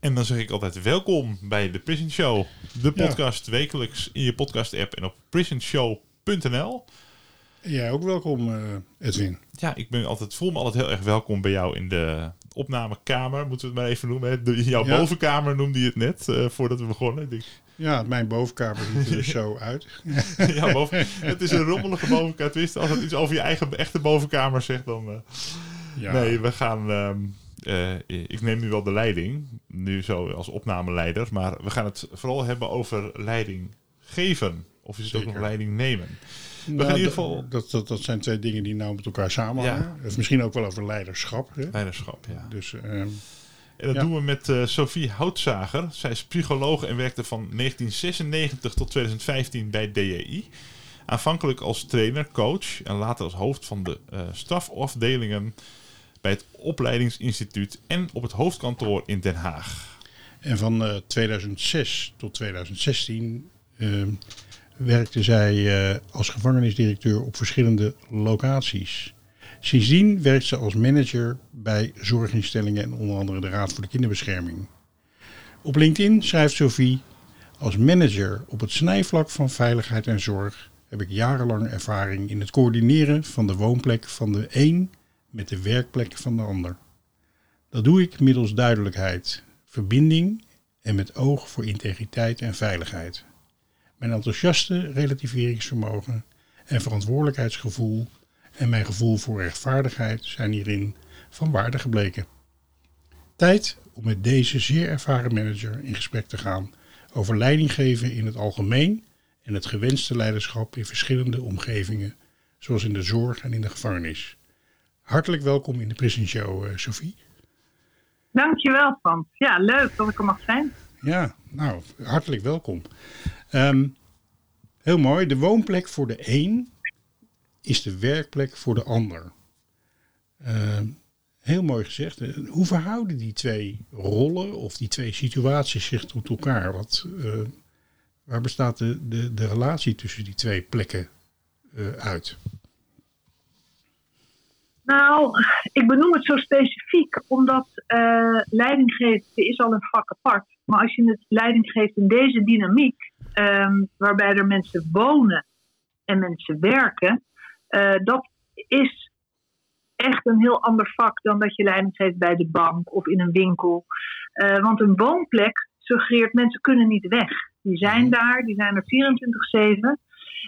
En dan zeg ik altijd welkom bij de Prison Show. De podcast wekelijks in je podcast app en op prisonshow.nl. Jij ook welkom, eh, Edwin. Ja, ik ben altijd, voel me altijd heel erg welkom bij jou in de opnamekamer. Moeten we het maar even noemen. De- jouw Ja. bovenkamer noemde je het net, eh, voordat we begonnen. Denk, Ja, mijn bovenkamer ziet er zo uit. ja, boven, het is een rommelige bovenkamer. Tenminste, als het iets over je eigen echte bovenkamer zegt, dan... eh, Ja. Nee, we gaan. ehm, eh, ik neem nu wel de leiding, nu zo als opnameleider, maar we gaan het vooral hebben over leiding geven. Of is het ook nog leiding nemen? Nou, in ieder geval- Dat, dat, dat zijn twee dingen die nou met elkaar samenhangen. Of misschien ook wel over leiderschap. Hè? Leiderschap, ja. Dus ehm, En dat Ja. doen we met eh, Sophie Houtzager. Zij is psycholoog en werkte van 1996 tot 2015 bij DEI. Aanvankelijk als trainer, coach en later als hoofd van de stafafdelingen bij het opleidingsinstituut en op het hoofdkantoor in Den Haag. En van eh, 2006 tot 2016 ehm, werkte zij eh, als gevangenisdirecteur op verschillende locaties. Sindsdien werkt ze als manager bij zorginstellingen en onder andere de Raad voor de Kinderbescherming. Op LinkedIn schrijft Sophie: Als manager op het snijvlak van veiligheid en zorg heb ik jarenlang ervaring in het coördineren van de woonplek van de een met de werkplek van de ander. Dat doe ik middels duidelijkheid, verbinding en met oog voor integriteit en veiligheid. Mijn enthousiaste relativeringsvermogen en verantwoordelijkheidsgevoel en mijn gevoel voor rechtvaardigheid zijn hierin van waarde gebleken. Tijd om met deze zeer ervaren manager in gesprek te gaan over leidinggeven in het algemeen en het gewenste leiderschap in verschillende omgevingen, zoals in de zorg en in de gevangenis. Hartelijk welkom in de Prison Show, eh, Sophie. Dankjewel, Frans. Ja, leuk dat ik er mag zijn. Ja, nou, hartelijk welkom. Ehm, heel mooi. De woonplek voor de een is de werkplek voor de ander. Ehm, heel mooi gezegd. Eh, Hoe verhouden die twee rollen of die twee situaties zich tot elkaar? Wat, eh, waar bestaat de, de, de relatie tussen die twee plekken uit? Nou, ik benoem het zo specifiek omdat eh leidinggeven is al een vak apart. Maar als je het leiding geeft in deze dynamiek, ehm, waarbij er mensen wonen en mensen werken, eh, dat is echt een heel ander vak dan dat je leiding geeft bij de bank of in een winkel. Eh, want een woonplek suggereert mensen kunnen niet weg. Die zijn daar, die zijn er 24-7.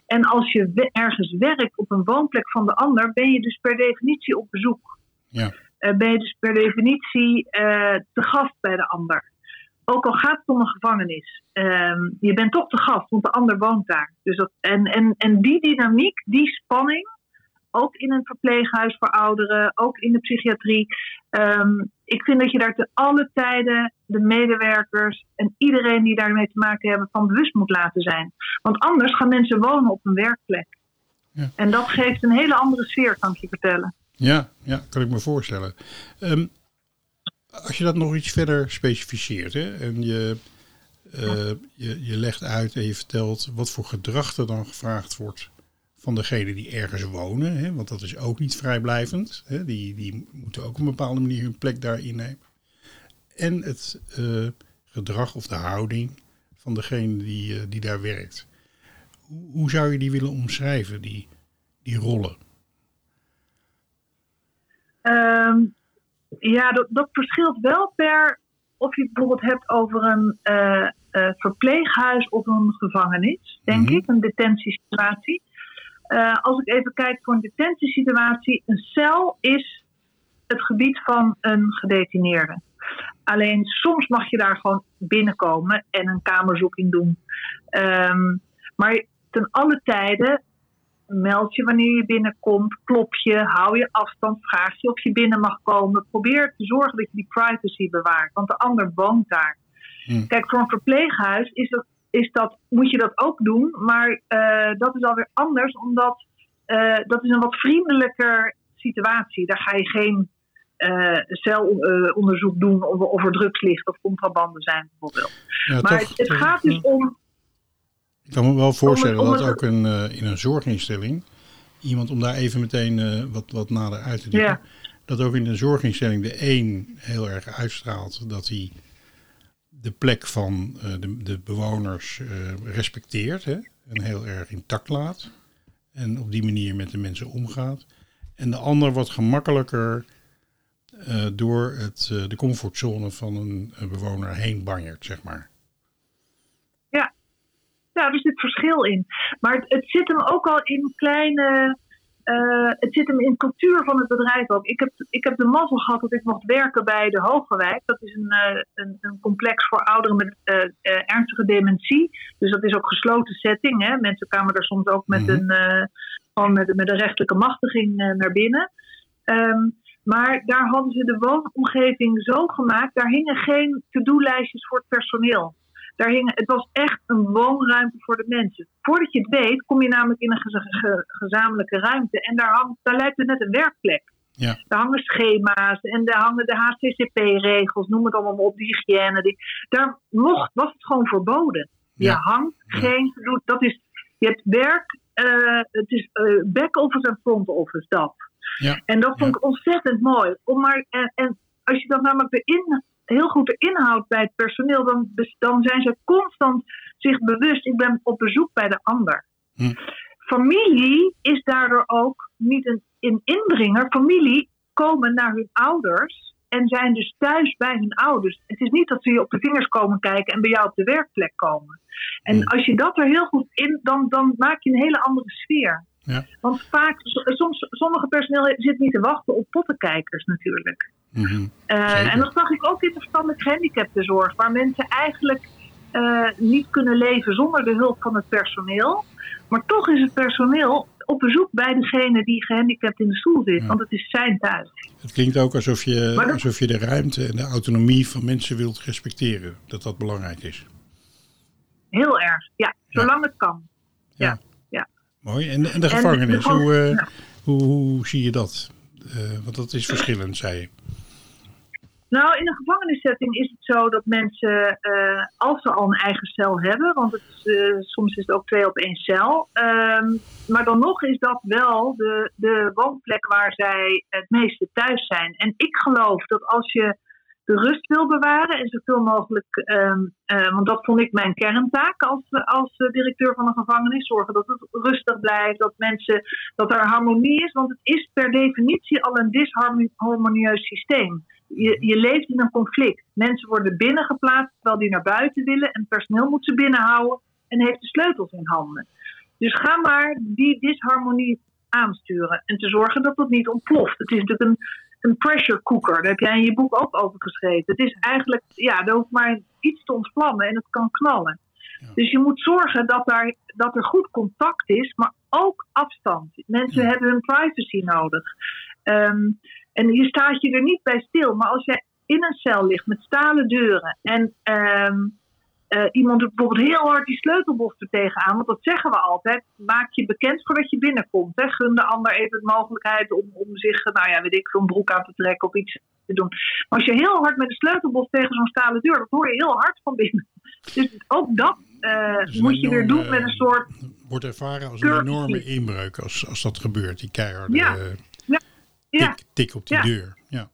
En als je ergens werkt op een woonplek van de ander, ben je dus per definitie op bezoek. Ja. Eh, ben je dus per definitie eh, te gast bij de ander. Ook al gaat het om een gevangenis. Ehm, je bent toch te gast, want de ander woont daar. Dus dat, en, en, en die dynamiek, die spanning, ook in een verpleeghuis voor ouderen, ook in de psychiatrie. ehm, ik vind dat je daar te alle tijden de medewerkers en iedereen die daarmee te maken hebben van bewust moet laten zijn. Want anders gaan mensen wonen op een werkplek. Ja. En dat geeft een hele andere sfeer, kan ik je vertellen. Ja, ja kan ik me voorstellen. Ehm, als je dat nog iets verder specificeert hè, en je, eh, je, je legt uit en je vertelt wat voor gedrag er dan gevraagd wordt van degene die ergens wonen, hè, want dat is ook niet vrijblijvend. Hè, die, die moeten ook op een bepaalde manier hun plek daar innemen. En het eh, gedrag of de houding van degene die, eh, die daar werkt. Hoe, hoe zou je die willen omschrijven, die, die rollen? Ehm, ja, dat, dat verschilt wel per of je het bijvoorbeeld hebt over een, eh, verpleeghuis of een gevangenis, denk Mhm. ik, een detentiesituatie. Eh, als ik even kijk voor een detentiesituatie, een cel is het gebied van een gedetineerde. Alleen soms mag je daar gewoon binnenkomen en een kamerzoeking doen. Ehm, maar ten alle tijden meld je wanneer je binnenkomt, klop je, hou je afstand, vraag je of je binnen mag komen. Probeer te zorgen dat je die privacy bewaart, want de ander woont daar. Hmm. Kijk, voor een verpleeghuis is dat, is dat, moet je dat ook doen, maar eh, dat is alweer anders, omdat eh, dat is een wat vriendelijker situatie. Daar ga je geen eh, celonderzoek doen of, of er drugs ligt of contrabanden zijn bijvoorbeeld. Ja, Maar toch- het, gaat dus om Ik kan me wel voorstellen om het- dat ook een, in een zorginstelling, iemand om daar even meteen wat, wat nader uit te diepen, dat ook in een zorginstelling de een heel erg uitstraalt dat hij de plek van eh, de, de bewoners eh, respecteert hè, en heel erg intact laat en op die manier met de mensen omgaat. En de ander wat gemakkelijker eh, door het, de comfortzone van een, bewoner heen banjert, zeg maar. Ja, er zit verschil in. Maar het zit hem ook al in kleine. Eh, het zit hem in cultuur van het bedrijf ook. Ik heb, ik heb de mazzel gehad dat ik mocht werken bij de Hogewijk. Dat is een, eh, een, een complex voor ouderen met eh, ernstige dementie. Dus dat is ook gesloten setting. Hè? Mensen kwamen er soms ook met, Mhm. een, gewoon met, met een rechtelijke machtiging naar binnen. Ehm, maar daar hadden ze de woonomgeving zo gemaakt. Daar hingen geen to-do-lijstjes voor het personeel. Daar hingen, het was echt een woonruimte voor de mensen. Voordat je het weet, kom je namelijk in een geza- ge- gezamenlijke ruimte. En daar, hangt, daar lijkt het net een werkplek. Ja. Daar hangen schema's en daar hangen de HCCP-regels, noem het allemaal maar op, die hygiëne. Die, daar mocht, was het gewoon verboden. Je Ja. hangt geen. Dat is, je hebt werk, eh, het is eh, back-office en front-office, dat. Ja. En dat vond ik ontzettend mooi. Om maar, en, en als je dat namelijk erin, heel goed erin houdt bij het personeel, dan, dan zijn ze constant zich bewust: ik ben op bezoek bij de ander. Hm. Familie is daardoor ook niet een, een indringer. Familie komen naar hun ouders en zijn dus thuis bij hun ouders. Het is niet dat ze je op de vingers komen kijken en bij jou op de werkplek komen. En Hm. als je dat er heel goed in, dan, dan maak je een hele andere sfeer. Ja. Want vaak, soms, sommige personeel zit niet te wachten op pottenkijkers natuurlijk. Eh, en dat zag ik ook in de verstandelijk gehandicaptenzorg, waar mensen eigenlijk eh, niet kunnen leven zonder de hulp van het personeel. Maar toch is het personeel op bezoek bij degene die gehandicapt in de stoel zit, Ja. want het is zijn thuis. Het klinkt ook alsof je, dat- alsof je de ruimte en de autonomie van mensen wilt respecteren. Dat dat belangrijk is. Heel erg, ja, zolang het kan. Mooi. En, en de En gevangenis, hoe, eh, ja. hoe, hoe zie je dat? Want dat is verschillend, zei je. Nou, in een gevangenissetting is het zo dat mensen, eh, als ze al een eigen cel hebben, want het is, eh, soms is het ook twee op één cel, ehm, maar dan nog is dat wel de, de woonplek waar zij het meeste thuis zijn. En ik geloof dat als je de rust wil bewaren en zoveel mogelijk, ehm, eh, want dat vond ik mijn kerntaak als, als directeur van een gevangenis, zorgen dat het rustig blijft, dat mensen, dat er harmonie is, want het is per definitie al een disharmonieus systeem. Je, je leeft in een conflict. Mensen worden binnengeplaatst terwijl die naar buiten willen en het personeel moet ze binnenhouden en heeft de sleutels in handen. Dus ga maar die disharmonie aansturen en te zorgen dat dat niet ontploft. Het is natuurlijk een, een pressure cooker. Daar heb jij in je boek ook over geschreven. Het is eigenlijk, ja, er hoeft maar iets te ontvlammen en het kan knallen. Dus je moet zorgen dat, daar, dat er goed contact is, maar ook afstand. Mensen Ja. hebben hun privacy nodig. Ehm, en je staat je er niet bij stil. Maar als jij in een cel ligt met stalen deuren en ehm, eh, iemand doet bijvoorbeeld heel hard die sleutelbos er tegenaan, want dat zeggen we altijd, maak je bekend voordat je binnenkomt. Hè. Gun de ander even de mogelijkheid om, om zich, nou ja, weet ik, zo'n broek aan te trekken of iets te doen. Maar als je heel hard met de sleutelbos tegen zo'n stalen deur, dat hoor je heel hard van binnen. Dus ook dat eh, een moet je weer doen met een soort Wordt ervaren als een enorme inbreuk als, als dat gebeurt. Die keiharde Ja. eh, ja, tik, tik op die Ja. deur. Ja.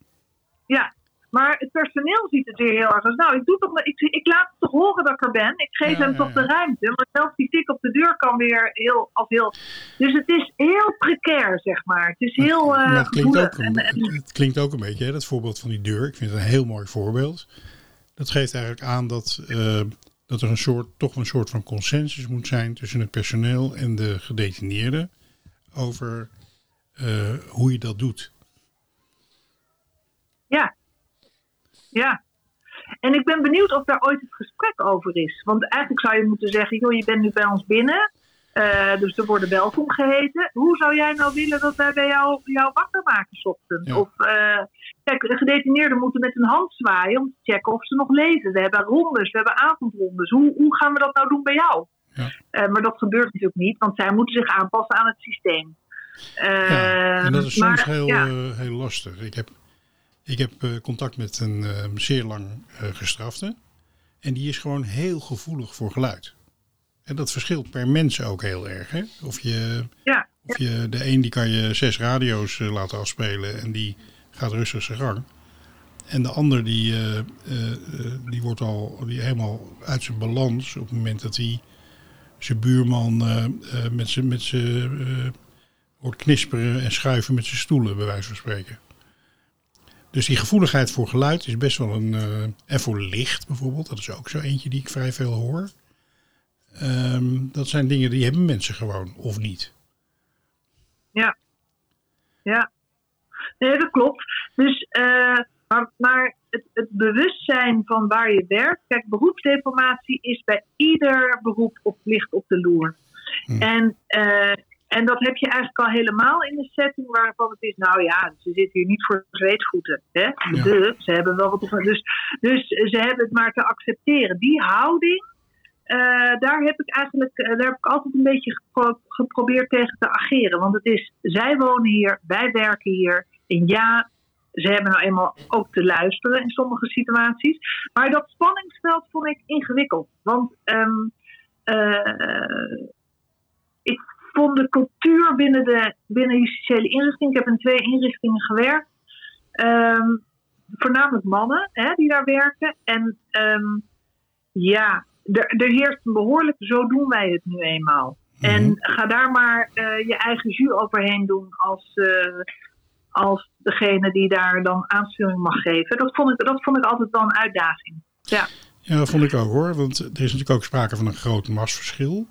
Ja, maar het personeel ziet het weer heel erg als, nou, ik, doe toch, maar- ik, ik laat het toch horen dat ik er ben. Ik geef Ja, hem toch de ruimte. Maar zelfs die tik op de deur kan weer heel, als heel... Dus het is heel precair, zeg maar. Het is heel eh Maar het, klinkt gevoelig. ook een, En- en- het klinkt ook een beetje, hè, dat voorbeeld van die deur. Ik vind het een heel mooi voorbeeld. Dat geeft eigenlijk aan dat eh, dat er een soort, toch een soort van consensus moet zijn tussen het personeel en de gedetineerden over eh, hoe je dat doet. Ja. Ja. En ik ben benieuwd of daar ooit het gesprek over is. Want eigenlijk zou je moeten zeggen, joh, je bent nu bij ons binnen. Uh, dus er worden welkom geheten. Hoe zou jij nou willen dat wij bij jou, jou wakker maken ochtends? Ja. Of, uh, kijk, de gedetineerden moeten met een hand zwaaien om te checken of ze nog leven. We hebben rondes, we hebben avondrondes. Hoe, hoe gaan we dat nou doen bij jou? Ja. Uh, maar dat gebeurt natuurlijk niet, want zij moeten zich aanpassen aan het systeem. Ja, en dat is soms heel, ja. eh, heel lastig. Ik heb, ik heb eh, contact met een eh, zeer lang gestrafte. En die is gewoon heel gevoelig voor geluid. En dat verschilt per mens ook heel erg. Hè? Of je, Ja, of je de een die kan je zes radio's laten afspelen en die gaat rustig zijn gang. En de ander die, die wordt al die helemaal uit zijn balans op het moment dat hij zijn buurman eh, met zijn met zijn hoort knisperen en schuiven met zijn stoelen, bij wijze van spreken. Dus die gevoeligheid voor geluid is best wel een. eh, en voor licht bijvoorbeeld, dat is ook zo eentje die ik vrij veel hoor. Ehm, dat zijn dingen die hebben mensen gewoon, of niet. Ja. Ja. Nee, dat klopt. Dus, eh, maar, maar het, het bewustzijn van waar je werkt. Kijk, beroepsdeformatie is bij ieder beroep op licht op de loer. Hm. En, eh, en dat heb je eigenlijk al helemaal in de setting waarvan het is, nou ja, ze zitten hier niet voor zweetvoeten. Hè? Ja. De, ze hebben wel wat op. Dus, dus ze hebben het maar te accepteren. Die houding, eh, daar heb ik eigenlijk eh, daar heb ik altijd een beetje gepro- geprobeerd tegen te ageren. Want het is, zij wonen hier, wij werken hier. En ja, ze hebben nou eenmaal ook te luisteren in sommige situaties. Maar dat spanningsveld vond ik ingewikkeld. Want eh, de cultuur binnen de binnen justitiële inrichting. Ik heb in twee inrichtingen gewerkt. Ehm, voornamelijk mannen hè, die daar werken. En ehm, ja, er, er heerst een behoorlijk, zo doen wij het nu eenmaal. En ga daar maar eh, je eigen jus overheen doen als, eh, als degene die daar dan aansturing mag geven. Dat vond ik, dat vond ik altijd wel een uitdaging. Ja, Ja, dat vond ik ook hoor. Want er is natuurlijk ook sprake van een groot machtsverschil.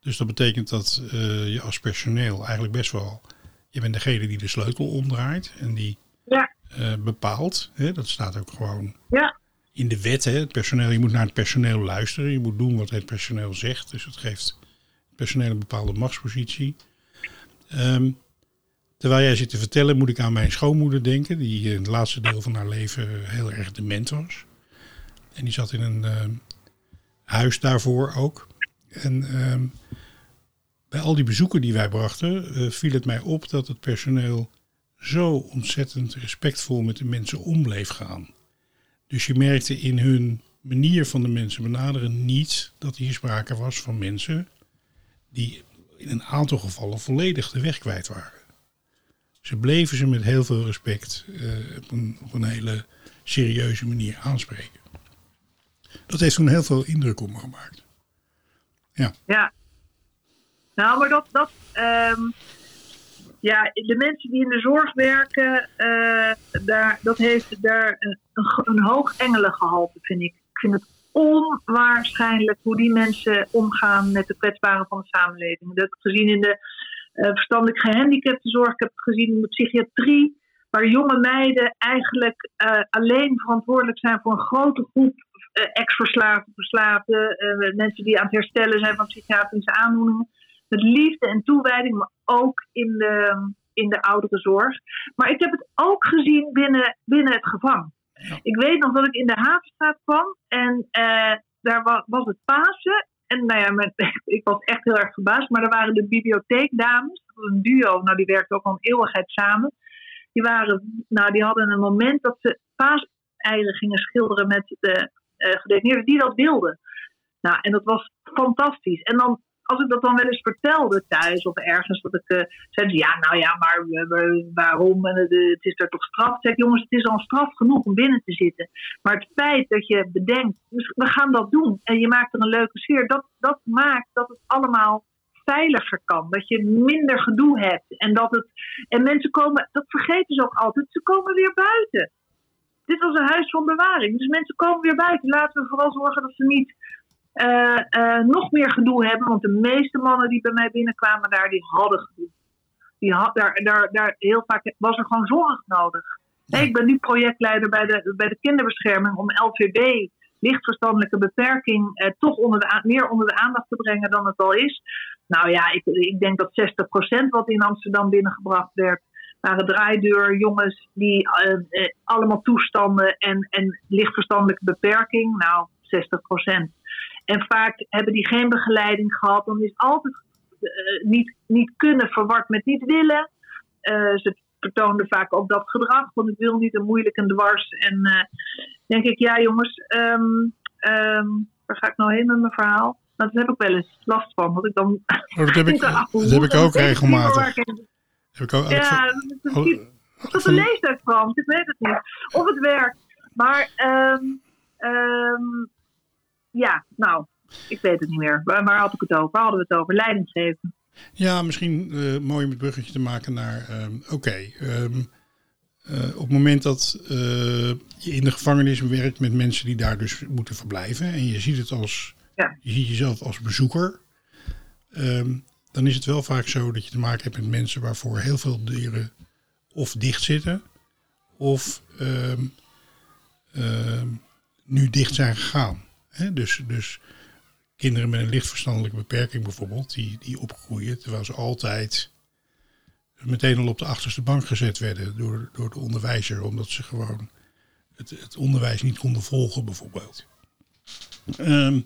Dus dat betekent dat eh, je als personeel eigenlijk best wel. Je bent degene die de sleutel omdraait en die ja, eh, bepaalt. Hè? Dat staat ook gewoon ja, in de wet. Hè? Het personeel, je moet naar het personeel luisteren. Je moet doen wat het personeel zegt. Dus dat geeft het personeel een bepaalde machtspositie. Ehm, terwijl jij zit te vertellen, moet ik aan mijn schoonmoeder denken. Die in het laatste deel van haar leven heel erg dement was. En die zat in een ehm, huis daarvoor ook. En ehm, bij al die bezoeken die wij brachten, eh, viel het mij op dat het personeel zo ontzettend respectvol met de mensen om bleef gaan. Dus je merkte in hun manier van de mensen benaderen niet dat hier sprake was van mensen die in een aantal gevallen volledig de weg kwijt waren. Ze bleven ze met heel veel respect eh, op, een, op een hele serieuze manier aanspreken. Dat heeft toen heel veel indruk op me gemaakt. Ja. Nou, maar dat, dat ehm, ja, de mensen die in de zorg werken, eh, daar, dat heeft daar een, een, hoog engelengehalte, vind ik. Ik vind het onwaarschijnlijk hoe die mensen omgaan met de kwetsbaren van de samenleving. Dat heb ik gezien in de eh, verstandelijk gehandicaptenzorg, ik heb het gezien in de psychiatrie, waar jonge meiden eigenlijk eh, alleen verantwoordelijk zijn voor een grote groep ex-verslaafden, verslaafden, eh, mensen die aan het herstellen zijn van psychiatrische aandoeningen. Met liefde en toewijding, maar ook in de, in de ouderenzorg. Maar ik heb het ook gezien binnen, binnen het gevang. Ik weet nog dat ik in de Havenstraat kwam en eh, daar wa- was het Pasen. En nou ja, met, ik was echt heel erg verbaasd, maar er waren de bibliotheekdames, dat was een duo, nou die werkten ook al een eeuwigheid samen. Die, waren, nou, die hadden een moment dat ze paaseieren gingen schilderen met de eh gedetineerden die dat wilden. Nou, en dat was fantastisch. En dan, als ik dat dan wel eens vertelde thuis of ergens, dat ik uh, zei, ja, nou ja, maar uh, waarom? Het, is er toch straf? Zeg, jongens, het is al straf genoeg om binnen te zitten. Maar het feit dat je bedenkt, dus we gaan dat doen en je maakt er een leuke sfeer, dat, dat maakt dat het allemaal veiliger kan. Dat je minder gedoe hebt. En, dat het, en mensen komen, dat vergeten ze ook altijd, ze komen weer buiten. Dit was een huis van bewaring. Dus mensen komen weer buiten. Laten we vooral zorgen dat ze niet eh, eh, nog meer gedoe hebben. Want de meeste mannen die bij mij binnenkwamen daar, die hadden gedoe. Die had, daar, daar, daar, heel vaak was er gewoon zorg nodig. Ik ben nu projectleider bij de, bij de kinderbescherming om LVB, lichtverstandelijke beperking, eh, toch onder de, meer onder de aandacht te brengen dan het al is. Nou ja, ik, ik denk dat 60% wat in Amsterdam binnengebracht werd, waren draaideurjongens die eh, eh, allemaal toestanden en, en lichtverstandelijke beperking. Nou, 60%. En vaak hebben die geen begeleiding gehad. Dan is altijd eh, niet, niet kunnen verward met niet willen. Ze vertoonden vaak ook dat gedrag, want ik wil niet een moeilijk en dwars. En denk ik, ja jongens, ehm, ehm, waar ga ik nou heen met mijn verhaal? Nou, daar heb ik wel eens last van. Dat ik dan Oh, dat heb ik, dat heb ik ook regelmatig. Ik- Heb ik ook, Ja, dat is Oh, een van- een leeftijd? Ik weet het niet. Of het werkt. Maar ehm, ehm, ja, nou, ik weet het niet meer. Waar, waar had ik het over? Waar hadden we het over? Leidinggeven. Ja, misschien eh, mooi om het bruggetje te maken naar. ehm, Oké, eh, op het moment dat eh, je in de gevangenis werkt met mensen die daar dus moeten verblijven. en je ziet het als. Ja. Je ziet jezelf als bezoeker. Dan is het wel vaak zo dat je te maken hebt met mensen waarvoor heel veel deuren of dicht zitten. of ehm, ehm, nu dicht zijn gegaan. Dus, dus kinderen met een lichtverstandelijke beperking bijvoorbeeld, die, die opgroeien terwijl ze altijd meteen al op de achterste bank gezet werden door, door de onderwijzer, omdat ze gewoon het, het onderwijs niet konden volgen bijvoorbeeld. Ehm,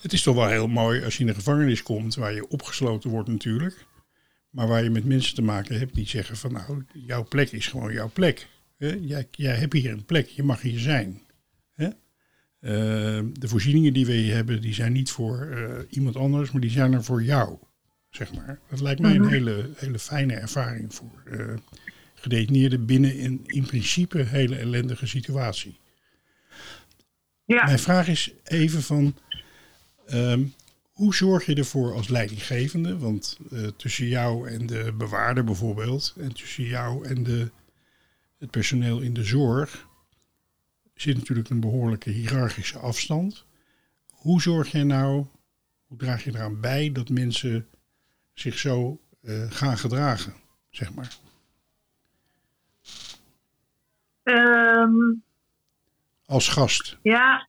het is toch wel heel mooi als je in een gevangenis komt waar je opgesloten wordt natuurlijk, maar waar je met mensen te maken hebt die zeggen van nou, jouw plek is gewoon jouw plek. Jij, jij hebt hier een plek, je mag hier zijn. Hè? Eh, de voorzieningen die we hier hebben, die zijn niet voor eh, iemand anders, maar die zijn er voor jou. Zeg maar. Dat lijkt mij een Mhm. hele, hele fijne ervaring voor eh gedetineerden binnen een in principe hele ellendige situatie. Ja, Mijn vraag is even van, ehm, hoe zorg je ervoor als leidinggevende? Want eh, tussen jou en de bewaarder bijvoorbeeld, en tussen jou en de, het personeel in de zorg, zit natuurlijk een behoorlijke hiërarchische afstand. Hoe zorg je nou, hoe draag je eraan bij dat mensen zich zo eh, gaan gedragen, zeg maar? Ehm, Als gast. ja,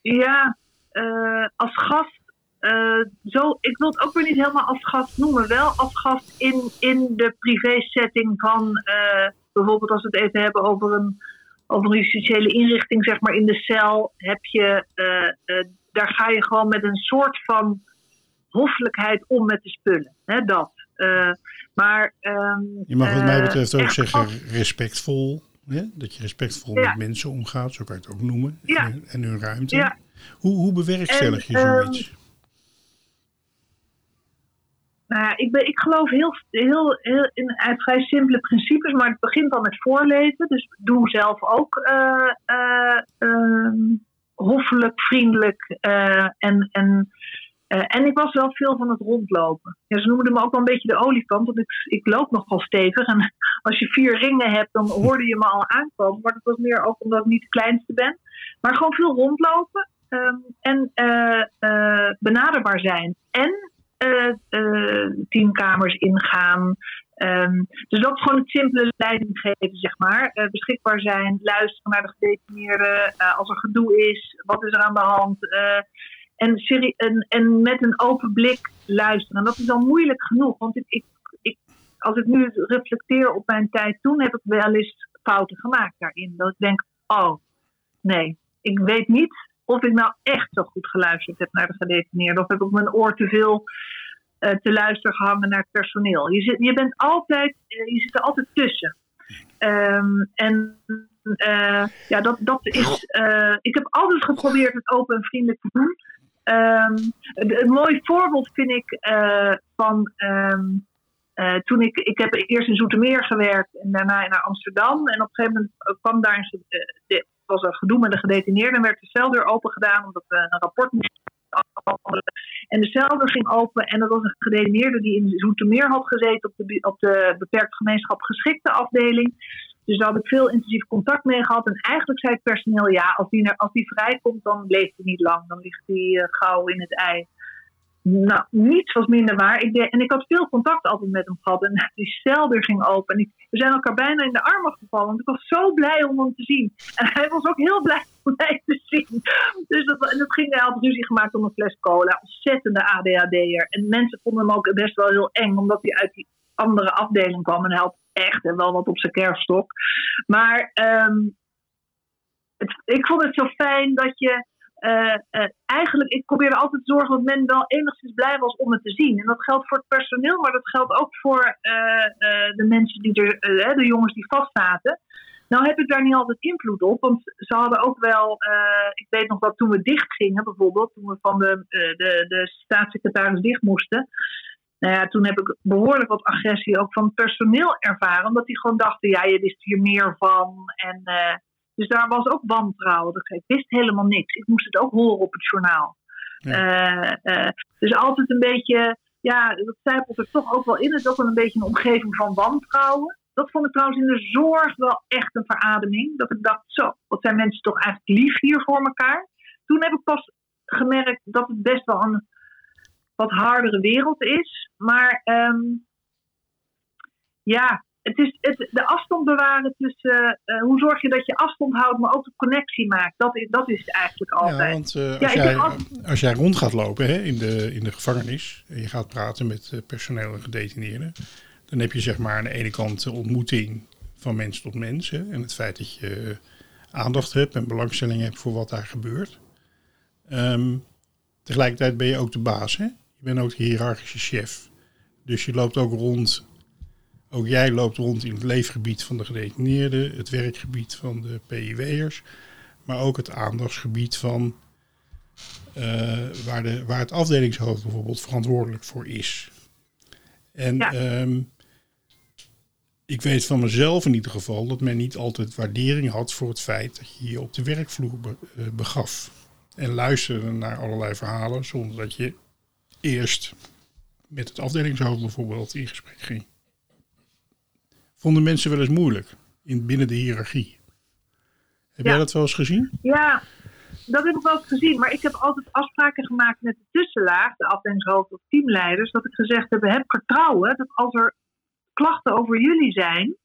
ja eh, als gast. eh, zo, ik wil het ook weer niet helemaal als gast noemen. Wel als gast in, in de privé-setting van eh, bijvoorbeeld als we het even hebben over een, over een justitiële inrichting, zeg maar in de cel, heb je, daar ga je gewoon met een soort van hoffelijkheid om met de spullen. Hè, dat. Maar, ehm, Je mag wat mij betreft ook zeggen respectvol. Dat je respectvol Ja. met mensen omgaat, zo kan je het ook noemen. Ja. En, en hun ruimte. Ja. Hoe, hoe bewerkstellig je En, ehm, zoiets? Nou ja, ik, ben, ik geloof heel, heel, heel in uit vrij simpele principes, maar het begint al met voorlezen. Dus doe zelf ook ehm, hoffelijk, vriendelijk. eh, en, en, en ik was wel veel van het rondlopen. Ja, ze noemden me ook wel een beetje de olifant, want ik, ik loop nogal stevig. En als je vier ringen hebt, dan hoorde je me al aankomen. Maar dat was meer ook omdat ik niet de kleinste ben. Maar gewoon veel rondlopen ehm, en eh, eh, benaderbaar zijn. En eh, teamkamers ingaan. Ehm, dus dat is gewoon het simpele leiding geven, zeg maar. Beschikbaar zijn, luisteren naar de gedetineerden. als er gedoe is, wat is er aan de hand? eh, en, en, en met een open blik luisteren. En dat is al moeilijk genoeg. Want ik, ik, als ik nu reflecteer op mijn tijd toen, heb ik wel eens fouten gemaakt daarin. Dat ik denk, oh, nee, ik weet niet of ik nou echt zo goed geluisterd heb naar de gedetineerden. Of heb ik mijn oor te veel eh, te luisteren gehangen naar het personeel. Je, zit, je bent altijd, eh, je zit er altijd tussen. Ehm, en eh, ja, dat, dat is. ik heb altijd geprobeerd het open en vriendelijk te doen. Ehm, een, mooi voorbeeld vind ik van. ehm, eh, toen ik, ik heb eerst in Zoetermeer gewerkt en daarna naar Amsterdam. En op een gegeven moment kwam daar een, de- was er gedoe met de. En werd de celdeur open gedaan omdat we een rapport moesten afhandelen. En de celdeur ging open en dat was een gedetineerde die in Zoetermeer had gezeten op de, op de beperkt gemeenschap geschikte afdeling. Dus daar had ik veel intensief contact mee gehad. En eigenlijk zei het personeel, ja, als die, als die vrijkomt, dan leeft hij niet lang. Dan ligt hij uh, gauw in het ei. Nou, niets was minder waar. Ik en ik had veel contact altijd met hem gehad. En die celdeur ging open. En we zijn elkaar bijna in de armen gevallen. Want ik was zo blij om hem te zien. En hij was ook heel blij om mij te zien. Dus dat, en dat ging, hij had ruzie gemaakt om een fles cola. Ontzettende ADHD'er. En mensen vonden hem ook best wel heel eng. Omdat hij uit die andere afdeling kwam. En hij had echt wel wat op zijn kerfstok. Maar het, ik vond het zo fijn dat je uh, uh, eigenlijk, ik probeerde altijd te zorgen dat men wel enigszins blij was om het te zien. En dat geldt voor het personeel, maar dat geldt ook voor uh, de mensen die er, de jongens die vastzaten. Nou heb ik daar niet altijd invloed op, want ze hadden ook wel, ik weet nog dat toen we dicht gingen bijvoorbeeld, toen we van de, de, de staatssecretaris dicht moesten, nou ja, toen heb ik behoorlijk wat agressie ook van het personeel ervaren, omdat die gewoon dachten, ja, je wist hier meer van en... Dus daar was ook wantrouwen. Ik wist helemaal niks. Ik moest het ook horen op het journaal. Ja. Uh, uh, dus altijd een beetje, ja, dat zijpelt er toch ook wel in. Het is ook wel een beetje een omgeving van wantrouwen. Dat vond ik trouwens in de zorg wel echt een verademing. Dat ik dacht, zo, wat zijn mensen toch eigenlijk lief hier voor elkaar. Toen heb ik pas gemerkt dat het best wel een wat hardere wereld is. Maar um, ja, het is het, de afstand bewaren tussen. Uh, hoe zorg je dat je afstand houdt, maar ook de connectie maakt? Dat is, dat is het eigenlijk altijd. Ja, want uh, als, ja, jij, als jij rond gaat lopen hè, in, de, in de gevangenis. en je gaat praten met uh, personeel en gedetineerden. dan heb je zeg maar aan de ene kant de ontmoeting van mens tot mens. Hè, en het feit dat je aandacht hebt en belangstelling hebt voor wat daar gebeurt. Um, tegelijkertijd ben je ook de baas. Hè? Je bent ook de hiërarchische chef. Dus je loopt ook rond ook jij loopt rond in het leefgebied van de gedetineerden, het werkgebied van de PIW'ers, maar ook het aandachtsgebied van uh, waar, de, waar het afdelingshoofd bijvoorbeeld verantwoordelijk voor is. En ja. um, ik weet van mezelf in ieder geval dat men niet altijd waardering had voor het feit dat je je op de werkvloer be, uh, begaf. En luisterde naar allerlei verhalen zonder dat je eerst met het afdelingshoofd bijvoorbeeld in gesprek ging vonden mensen wel eens moeilijk in, binnen de hiërarchie. Heb ja. jij dat wel eens gezien? Ja, dat heb ik wel eens gezien. Maar ik heb altijd afspraken gemaakt met de tussenlaag, de afdelingshoofd of teamleiders, dat ik gezegd heb, heb vertrouwen dat als er klachten over jullie zijn,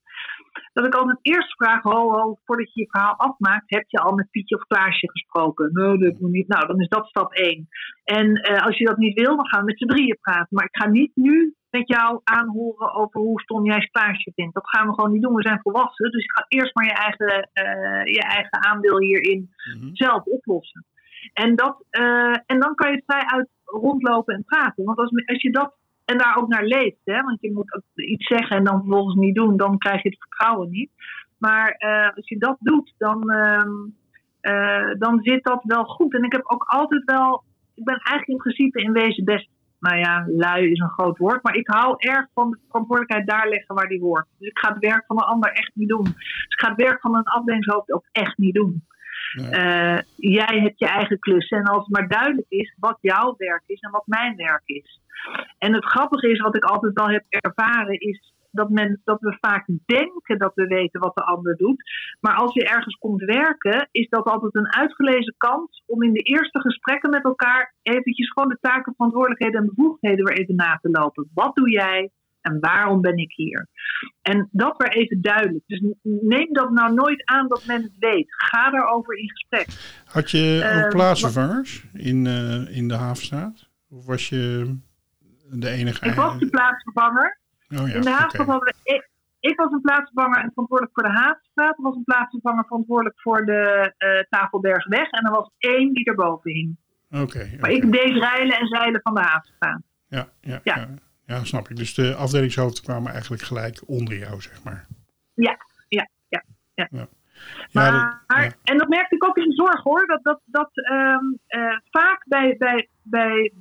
dat ik altijd eerst vraag, ho, ho, voordat je je verhaal afmaakt, heb je al met Pietje of Klaasje gesproken? Nee, dat moet niet. Nou, dan is dat stap één. En uh, als je dat niet wil, dan gaan we met z'n drieën praten. Maar ik ga niet nu met jou aanhoren over hoe stom jij stage vindt. Dat gaan we gewoon niet doen. We zijn volwassen. Dus je gaat eerst maar je eigen, uh, je eigen aandeel hierin mm-hmm. zelf oplossen. En, dat, uh, en dan kan je vrij uit rondlopen en praten. Want als, als je dat en daar ook naar leeft, hè, want je moet iets zeggen en dan vervolgens niet doen, dan krijg je het vertrouwen niet. Maar uh, als je dat doet, dan, dan zit dat wel goed. En ik heb ook altijd wel, ik ben eigenlijk in principe in wezen best nou ja, lui is een groot woord. Maar ik hou erg van de verantwoordelijkheid daar leggen waar die hoort. Dus ik ga het werk van een ander echt niet doen. Dus ik ga het werk van een afdelingshoofd ook echt niet doen. Uh, jij hebt je eigen klus. En als het maar duidelijk is wat jouw werk is en wat mijn werk is. En het grappige is, wat ik altijd wel heb ervaren, is dat, men, dat we vaak denken dat we weten wat de ander doet. Maar als je ergens komt werken, is dat altijd een uitgelezen kans om in de eerste gesprekken met elkaar eventjes gewoon de taken, verantwoordelijkheden en bevoegdheden weer even na te lopen. Wat doe jij? En waarom ben ik hier? En dat weer even duidelijk. Dus neem dat nou nooit aan dat men het weet. Ga daarover in gesprek. Had je ook uh, plaatsvervangers in, uh, in de havenstaat? Of was je de enige? Ik was de plaatsvervanger. Oh ja, in de okay. we. Ik, was een plaatsvervanger en verantwoordelijk voor de Haagstraat. Er was een plaatsvervanger verantwoordelijk voor de uh, Tafelbergsweg. En er was één die erboven hing. Oké. Okay, maar ik deed reilen en zeilen van de Haagstraat. Ja, ja, ja. ja. Ja, snap ik. Dus de afdelingshoofden kwamen eigenlijk gelijk onder jou, zeg maar. Ja, ja, ja. ja. ja. Maar, ja, dat, ja. En dat merkte ik ook in de zorg hoor. Dat, dat, dat um, uh, vaak bij, bij, bij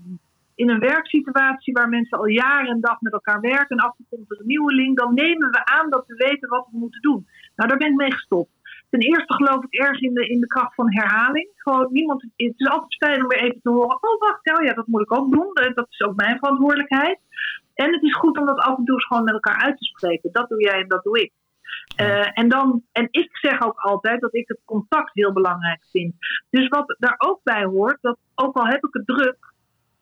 in een werksituatie waar mensen al jaren en dag met elkaar werken en af en toe komt er een nieuweling, dan nemen we aan dat we weten wat we moeten doen. Nou, daar ben ik mee gestopt. Ten eerste geloof ik erg in de, in de kracht van herhaling. Gewoon niemand, het is altijd fijn om weer even te horen. Oh, wacht, nou ja, dat moet ik ook doen. Dat is ook mijn verantwoordelijkheid. En het is goed om dat af en toe eens gewoon met elkaar uit te spreken. Dat doe jij en dat doe ik. Eh, en, dan, en ik zeg ook altijd dat ik het contact heel belangrijk vind. Dus wat daar ook bij hoort, dat ook al heb ik het druk,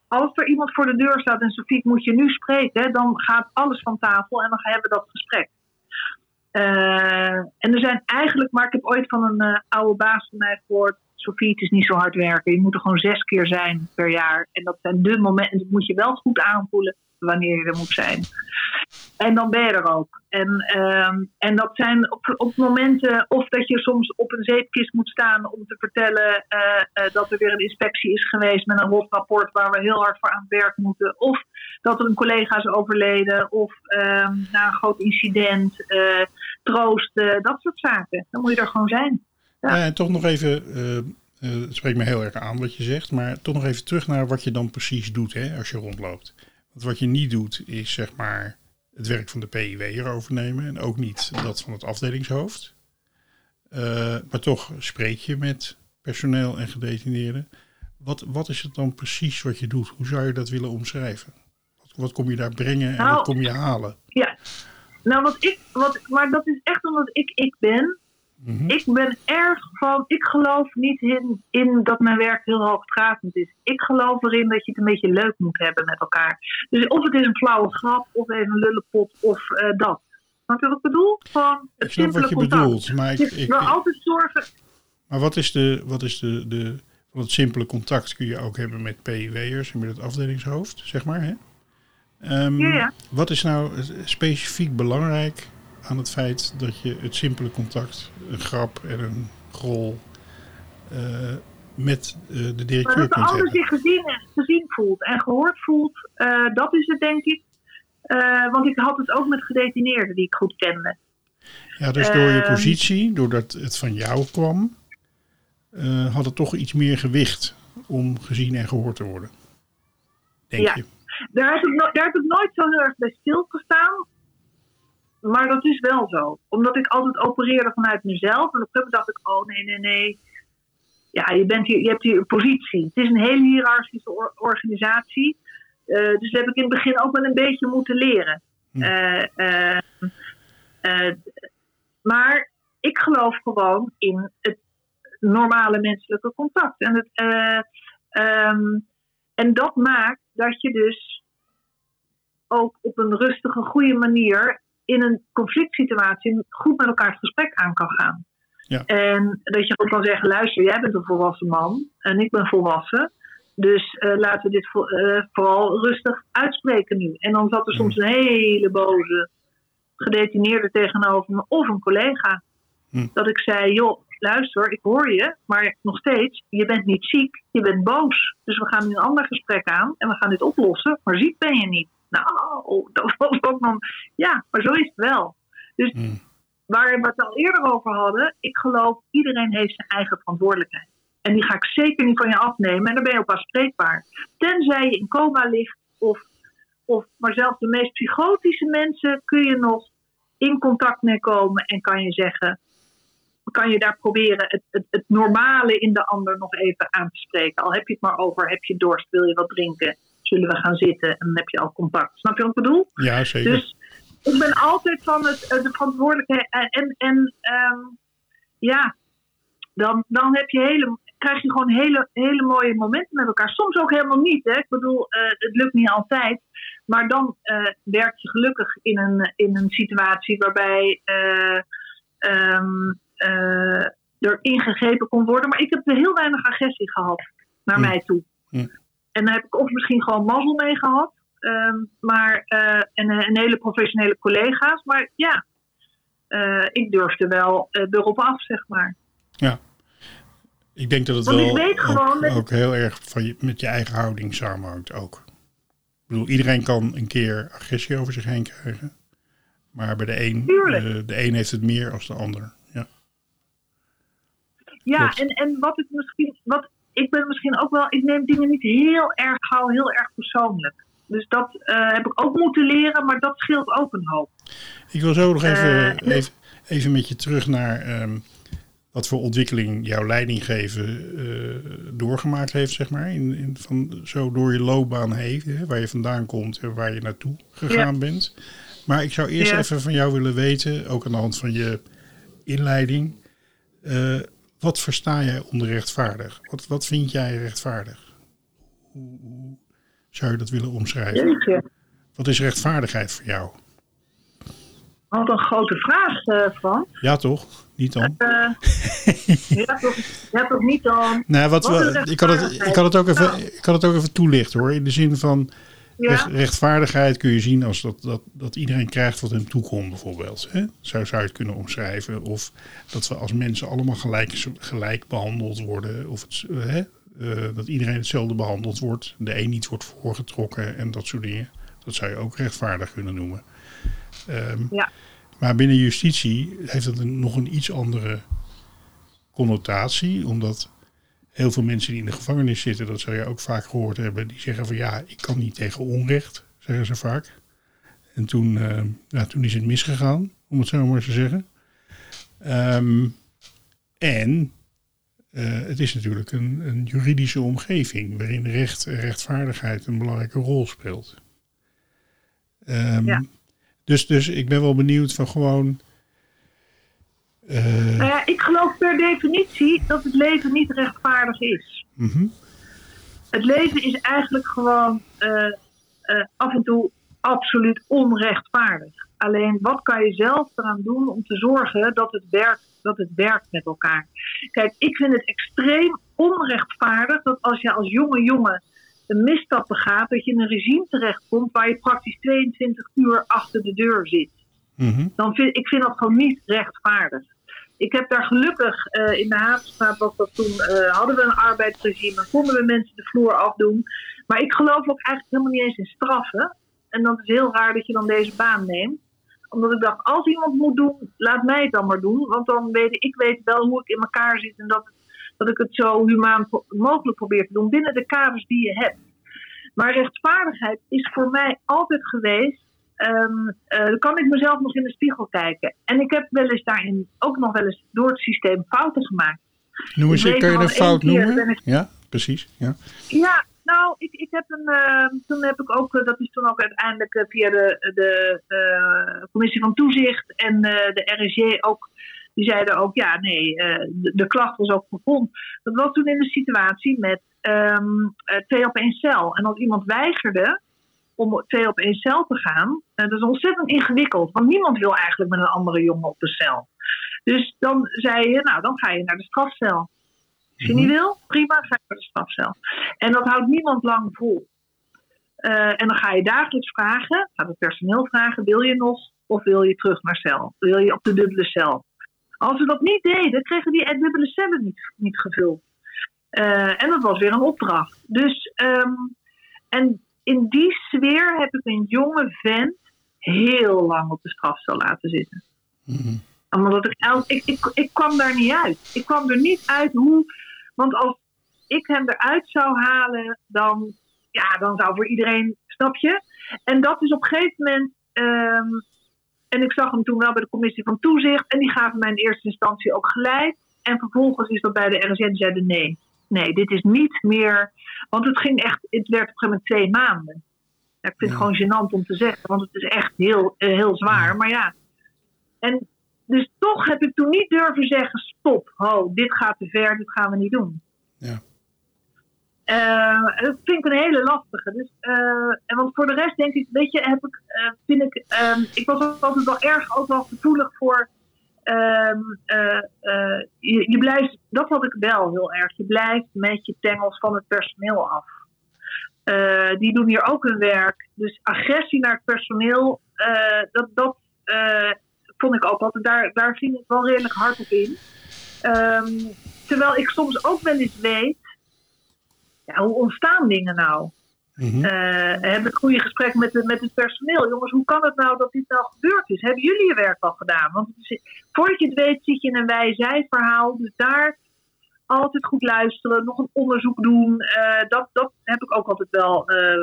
als er iemand voor de deur staat en Sofie, moet je nu spreken, dan gaat alles van tafel en dan hebben we dat gesprek. Eh, en er zijn eigenlijk, maar ik heb ooit van een eh, oude baas van mij gehoord, Sofie, het is niet zo hard werken. Je moet er gewoon zes keer zijn per jaar. En dat zijn de momenten, dat moet je wel goed aanvoelen wanneer je er moet zijn. En dan ben je er ook. En, ehm, en dat zijn op, momenten, of dat je soms op een zeepkist moet staan om te vertellen eh, dat er weer een inspectie is geweest met een rot rapport waar we heel hard voor aan het werk moeten. Of dat er een collega is overleden, of ehm, na een groot incident, troosten, dat soort zaken. Dan moet je er gewoon zijn. Ja. en toch nog even, het spreekt me heel erg aan wat je zegt, maar toch nog even terug naar wat je dan precies doet hè, als je rondloopt. Want wat je niet doet, is zeg maar het werk van de PIW erover nemen. En ook niet dat van het afdelingshoofd. Uh, maar toch spreek je met personeel en gedetineerden. Wat, wat is het dan precies wat je doet? Hoe zou je dat willen omschrijven? Wat, wat kom je daar brengen en nou, wat kom je halen? Ja, nou wat ik, wat, maar dat is echt omdat ik ik ben. Mhm. Ik ben erg van, ik geloof niet in, in dat mijn werk heel hoogdravend is. Ik geloof erin dat je het een beetje leuk moet hebben met elkaar. Dus of het is een flauwe grap, of even een lullenpot, of uh, dat. Snap je wat ik bedoel? Van het ik snap wat je contact. bedoelt, maar ik, ik, wil altijd zorgen... Maar wat is de, wat is de, de, van het simpele contact kun je ook hebben met PIW'ers en met het afdelingshoofd, zeg maar, hè? Um, ja, ja. Wat is nou specifiek belangrijk aan het feit dat je het simpele contact, een grap en een grol uh, met uh, de directeur maar kunt hebben. Dat ander zich gezien, gezien voelt en gehoord voelt, uh, dat is het denk ik. want ik had het ook met gedetineerden die ik goed kende. Ja, dus door je positie, doordat het van jou kwam, had het toch iets meer gewicht om gezien en gehoord te worden. Denk ja. je? Daar heb, ik no daar heb ik nooit zo heel erg bij stilgestaan. Maar dat is wel zo. Omdat ik altijd opereerde vanuit mezelf. En op een gegeven moment dacht ik, oh nee, nee, nee. Ja, je, bent hier, je hebt hier een positie. Het is een hele hiërarchische or organisatie. Uh, dus dat heb ik in het begin ook wel een beetje moeten leren. Ja. Uh, uh, maar ik geloof gewoon in het normale menselijke contact. En, het, um, en dat maakt dat je dus ook op een rustige, goede manier in een conflict situatie goed met elkaar het gesprek aan kan gaan. Ja. En dat je ook kan zeggen, luister, jij bent een volwassen man en ik ben volwassen. Dus uh, laten we dit vo uh, vooral rustig uitspreken nu. En dan zat er soms een hele boze gedetineerde tegenover me of een collega. Hm. Dat ik zei, joh, luister, ik hoor je, maar nog steeds, je bent niet ziek, je bent boos. Dus we gaan nu een ander gesprek aan en we gaan dit oplossen, maar ziek ben je niet. Nou, dat was ook nog. Ja, maar zo is het wel. Dus Mm. waar we het al eerder over hadden, ik geloof iedereen heeft zijn eigen verantwoordelijkheid. En die ga ik zeker niet van je afnemen en dan ben je ook afspreekbaar. Tenzij je in coma ligt of, of maar zelfs de meest psychotische mensen kun je nog in contact mee komen en kan je zeggen, kan je daar proberen het, het, het normale in de ander nog even aan te spreken. Al heb je het maar over, heb je dorst, wil je wat drinken, zullen we gaan zitten en dan heb je al contact. Snap je wat ik bedoel? Ja, zeker. Dus ik ben altijd van het, de verantwoordelijkheid. En, en um, ja, dan, dan heb je hele, krijg je gewoon hele, hele mooie momenten met elkaar. Soms ook helemaal niet. Hè? Ik bedoel, uh, het lukt niet altijd. Maar dan uh, werk je gelukkig in een, in een situatie waarbij uh, um, er ingegrepen kon worden. Maar ik heb heel weinig agressie gehad naar Hm. mij toe. Hm. En daar heb ik of misschien gewoon mazzel mee gehad. Um, maar, uh, en een hele professionele collega's. Maar ja, uh, ik durfde wel uh, erop af, zeg maar. Ja. Ik denk dat het Want wel ik weet ook, ook heel erg van je, met je eigen houding samenhangt ook. Ik bedoel, iedereen kan een keer agressie over zich heen krijgen. Maar bij de een, eh, de een heeft het meer als de ander. Ja. Klopt. en, en wat ik misschien, wat ik ben misschien ook wel, ik neem dingen niet heel erg gauw, heel erg persoonlijk. Dus dat uh, heb ik ook moeten leren, maar dat scheelt ook een hoop. Ik wil zo nog even, Eh, even, even met je terug naar um, wat voor ontwikkeling jouw leidinggeven uh, doorgemaakt heeft, zeg maar. In, in, van, zo door je loopbaan heen, hè, waar je vandaan komt en waar je naartoe gegaan Ja. bent. Maar ik zou eerst Ja. even van jou willen weten, ook aan de hand van je inleiding. Wat versta jij onder rechtvaardig? Wat, wat vind jij rechtvaardig? Hoe, hoe zou je dat willen omschrijven? Jeetje, Wat is rechtvaardigheid voor jou? wat een grote vraag van. Ja, toch? Niet dan? Eh ja, toch, ja, toch niet dan. Wat wat we, is ik, kan het, ik, kan het ook even, ik kan het ook even toelichten hoor. In de zin van recht- rechtvaardigheid kun je zien als dat, dat, dat iedereen krijgt wat hem toekomt, bijvoorbeeld. Hè? Zo zou je het kunnen omschrijven. Of dat we als mensen allemaal gelijk, gelijk behandeld worden. Of het, hè? Eh, dat iedereen hetzelfde behandeld wordt. De een niet wordt voorgetrokken en dat soort dingen. Dat zou je ook rechtvaardig kunnen noemen. Ehm, Ja. Maar binnen justitie heeft het een, nog een iets andere connotatie. Omdat heel veel mensen die in de gevangenis zitten, dat zou je ook vaak gehoord hebben, die zeggen van ja, ik kan niet tegen onrecht, zeggen ze vaak. En toen, eh, ja, toen is het misgegaan, om het zo maar te zeggen. Ehm, en eh, het is natuurlijk een, een juridische omgeving waarin recht en rechtvaardigheid een belangrijke rol speelt. Ehm, Ja. dus, dus ik ben wel benieuwd van gewoon. Eh, Nou ja, ik geloof per definitie dat het leven niet rechtvaardig is. mhm, Het leven is eigenlijk gewoon eh, eh, af en toe absoluut onrechtvaardig. Alleen wat kan je zelf eraan doen om te zorgen dat het werkt, dat het werkt met elkaar? Kijk, ik vind het extreem onrechtvaardig dat als je als jonge jongen een misstap begaat, dat je in een regime terechtkomt waar je praktisch 22 uur achter de deur zit mhm, dan vind ik vind dat gewoon niet rechtvaardig. Ik heb daar gelukkig eh, in de Havenstraat was dat toen eh, hadden we een arbeidsregime, konden we mensen de vloer afdoen. Maar ik geloof ook eigenlijk helemaal niet eens in straffen. En dat is heel raar dat je dan deze baan neemt. Omdat ik dacht, als iemand moet doen, laat mij het dan maar doen. Want dan weet ik, weet wel hoe ik in elkaar zit en dat, dat ik het zo humaan mogelijk probeer te doen binnen de kaders die je hebt. Maar rechtvaardigheid is voor mij altijd geweest Ehm, dan kan ik mezelf nog in de spiegel kijken. En ik heb wel eens daarin ook nog wel eens door het systeem fouten gemaakt. Noem eens, Ik kan je een fout noemen? ik- Ja, precies. Ja. Ja, nou, ik, ik heb een. eh, toen heb ik ook, eh, dat is toen ook uiteindelijk eh, via de, de commissie van toezicht en de RSJ ook. Die zeiden ook, ja, nee, de, de klacht was ook gegrond. Dat was toen in de situatie met ehm, eh, twee op één cel. En als iemand weigerde om twee op één cel te gaan, eh, dat is ontzettend ingewikkeld. Want niemand wil eigenlijk met een andere jongen op de cel. Dus dan zei je, nou, dan ga je naar de strafcel. Als je niet wil, prima, ga je naar de strafcel. En dat houdt niemand lang vol. Eh, en dan ga je dagelijks vragen, gaat het personeel vragen, wil je nog of wil je terug naar cel? Wil je op de dubbele cel? Als we dat niet deden, kregen die dubbele cellen niet, niet gevuld. Eh, en dat was weer een opdracht. Dus, ehm, en in die sfeer heb ik een jonge vent heel lang op de strafcel laten zitten Mhm. omdat ik, ik, ik, ik kwam daar niet uit. Ik kwam er niet uit hoe. Want als ik hem eruit zou halen, dan, ja, dan zou voor iedereen, snap je? En dat is op een gegeven moment. ehm, en ik zag hem toen wel bij de commissie van toezicht. En die gaven mij in eerste instantie ook gelijk. En vervolgens is dat bij de RSN. Zeiden nee. Nee, dit is niet meer. Want het ging echt. Het werd op een gegeven moment twee maanden. Ja, ik vind het gewoon gênant om te zeggen. Want het is echt heel, eh, heel zwaar. Maar ja. En dus toch heb ik toen niet durven zeggen: stop, ho, dit gaat te ver, dit gaan we niet doen. Ja. Eh, dat vind ik een hele lastige. Dus, eh, en want voor de rest denk ik, weet je, heb ik, vind ik, ehm, ik was altijd wel erg ook wel gevoelig voor. Ehm, eh, eh, je, je blijft, dat had ik wel heel erg. Je blijft met je tengels van het personeel af. Eh, die doen hier ook hun werk. Dus agressie naar het personeel, dat, dat vond ik ook altijd, daar, daar ging ik wel redelijk hard op in. Ehm, terwijl ik soms ook wel eens weet, ja, hoe ontstaan dingen nou? Mhm. Eh, heb ik goede gesprekken met, de- met het personeel. Jongens, hoe kan het nou dat dit nou gebeurd is? Hebben jullie je werk al gedaan? Want is- voordat je het weet zit je in een wij-zij-verhaal. Dus daar altijd goed luisteren, nog een onderzoek doen. Eh, dat, dat heb ik ook altijd wel eh,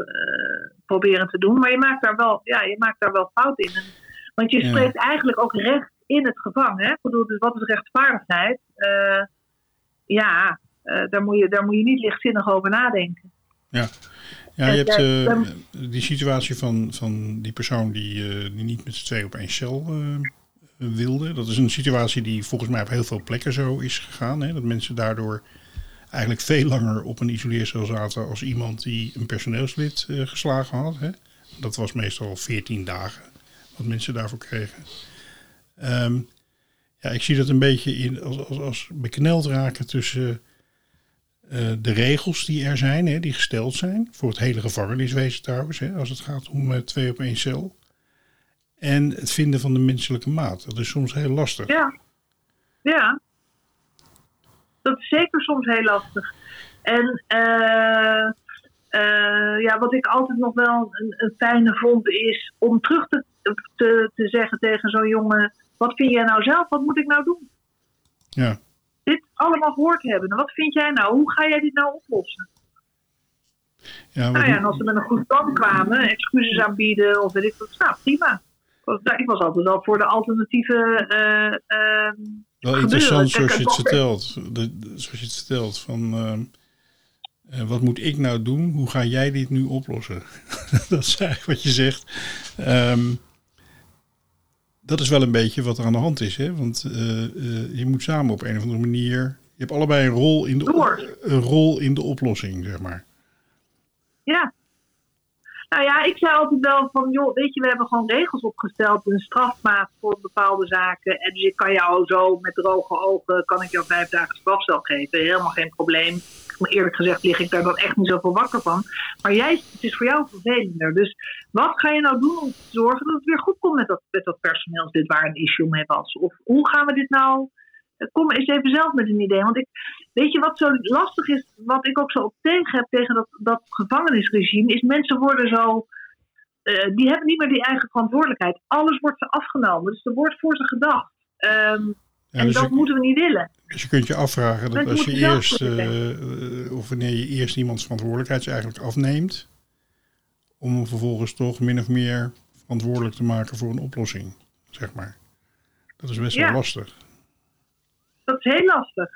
proberen te doen. Maar je maakt daar wel, ja, je maakt daar wel fout in. Want je Ja. spreekt eigenlijk ook recht in het gevangen. Hè? Ik bedoel, dus wat is rechtvaardigheid? Ja, daar, moet je, daar moet je niet lichtzinnig over nadenken. Ja, je hebt Eh, die situatie van, van die persoon die, eh, die niet met z'n twee op één cel eh, wilde. Dat is een situatie die volgens mij op heel veel plekken zo is gegaan. Hè? Dat mensen daardoor eigenlijk veel langer op een isoleercel zaten als iemand die een personeelslid geslagen had. Hè? Dat was meestal 14 dagen wat mensen daarvoor kregen. Ehm, ja, ik zie dat een beetje in, als, als, als bekneld raken tussen eh, de regels die er zijn, hè, die gesteld zijn. Voor het hele gevangeniswezen trouwens, hè, als het gaat om eh, twee op één cel. En het vinden van de menselijke maat. Dat is soms heel lastig. Ja. Ja. Dat is zeker soms heel lastig. En eh, ja, wat ik altijd nog wel een, een fijne vond is om terug te, te, te zeggen tegen zo'n jongen: wat vind jij nou zelf? Wat moet ik nou doen? Ja, Dit allemaal gehoord hebben. En wat vind jij nou? Hoe ga jij dit nou oplossen? ja, Nou ja, en als ze met een goed plan kwamen, excuses aanbieden of weet ik wat, nou prima. Want Ik was altijd wel voor de alternatieve. ehm, wel interessant zoals je het vertelt. De, de- zoals je het vertelt. Van, ehm, eh, wat moet ik nou doen? Hoe ga jij dit nu oplossen? dat is eigenlijk wat je zegt. Ehm, dat is wel een beetje wat er aan de hand is. Hè? Want eh, eh, je moet samen op een of andere manier... Je hebt allebei een rol in de, Door. een rol in de oplossing, zeg maar. Ja. Nou ja, ik zei altijd wel van, joh, weet je, we hebben gewoon regels opgesteld, een strafmaat voor bepaalde zaken. En dus ik kan jou zo met droge ogen, kan ik jou vijf dagen strafcel geven. Helemaal geen probleem. Eerlijk gezegd lig ik daar dan echt niet zoveel wakker van. Maar jij, het is voor jou vervelender. Dus wat ga je nou doen om te zorgen dat het weer goed komt met dat, met dat personeelslid waar een issue mee was? Of hoe gaan we dit nou... Kom eens even zelf met een idee. Want ik, Weet je wat zo lastig is, wat ik ook zo op tegen heb tegen dat, dat gevangenisregime, is mensen worden zo. eh, die hebben niet meer die eigen verantwoordelijkheid. Alles wordt ze afgenomen. Dus er wordt voor ze gedacht. Ehm, Ja, en dus, dat je, moeten we niet willen. dus je kunt je afvragen dat als je eerst, eh, of wanneer je eerst iemands verantwoordelijkheid eigenlijk afneemt, om hem vervolgens toch min of meer verantwoordelijk te maken voor een oplossing, zeg maar. Dat is best Ja. wel lastig. Dat is heel lastig.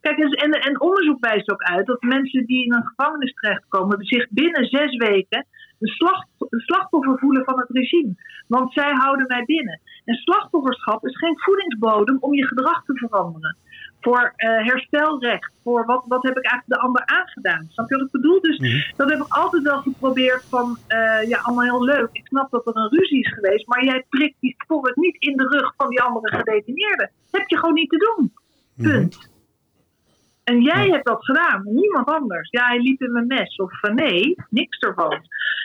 Kijk, en, en, en onderzoek wijst ook uit dat mensen die in een gevangenis terechtkomen, zich binnen zes weken slacht, een slachtoffer voelen van het regime. Want zij houden mij binnen. En slachtofferschap is geen voedingsbodem om je gedrag te veranderen. Voor eh, herstelrecht, voor wat, wat heb ik eigenlijk de ander aangedaan. Snap je wat ik bedoel? Dus Mhm. dat heb ik altijd wel geprobeerd van, eh, ja, allemaal heel leuk. Ik snap dat er een ruzie is geweest, maar jij prikt die sport niet in de rug van die andere gedetineerden. Dat heb je gewoon niet te doen. Punt. En jij hebt dat gedaan, niemand anders. Ja, hij liep in mijn mes. Of eh, nee, niks ervan.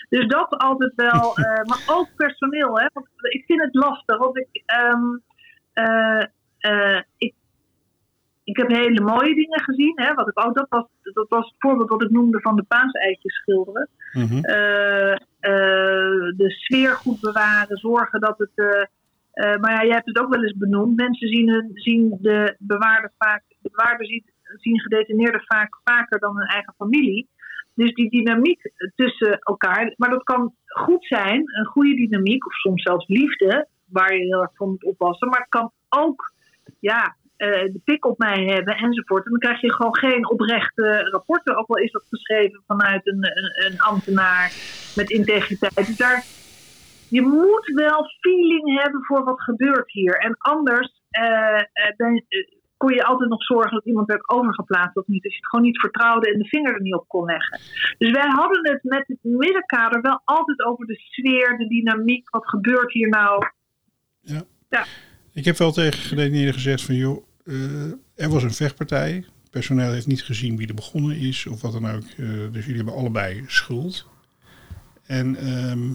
Dus dat altijd wel. eh, maar ook personeel, hè. Want ik vind het lastig. Want ik, ehm, eh, eh, ik, ik heb hele mooie dingen gezien. Hè, wat ik ook, dat, was, dat was het voorbeeld wat ik noemde van de paaseitjes schilderen. Mhm. De sfeer goed bewaren, zorgen dat het. maar ja, jij hebt het ook wel eens benoemd. Mensen zien, hun, zien de bewaarder vaak. De bewaarder ziet, zien gedetineerden vaak vaker dan hun eigen familie. Dus die dynamiek tussen elkaar. Maar dat kan goed zijn, een goede dynamiek, of soms zelfs liefde, waar je heel erg van moet oppassen. Maar het kan ook ja, eh, de pik op mij hebben enzovoort. En dan krijg je gewoon geen oprechte rapporten. Ook al is dat geschreven vanuit een, een, ambtenaar met integriteit. Dus daar, je moet wel feeling hebben voor wat gebeurt hier. En anders eh, ben, kon je altijd nog zorgen dat iemand werd overgeplaatst of niet. Als je het gewoon niet vertrouwde en de vinger er niet op kon leggen. Dus wij hadden het met het middenkader wel altijd over de sfeer, de dynamiek. Wat gebeurt hier nou? Ik heb wel tegen gedetineerden gezegd van joh, eh, er was een vechtpartij. Personeel heeft niet gezien wie er begonnen is of wat dan ook. Eh, dus jullie hebben allebei schuld. En ehm,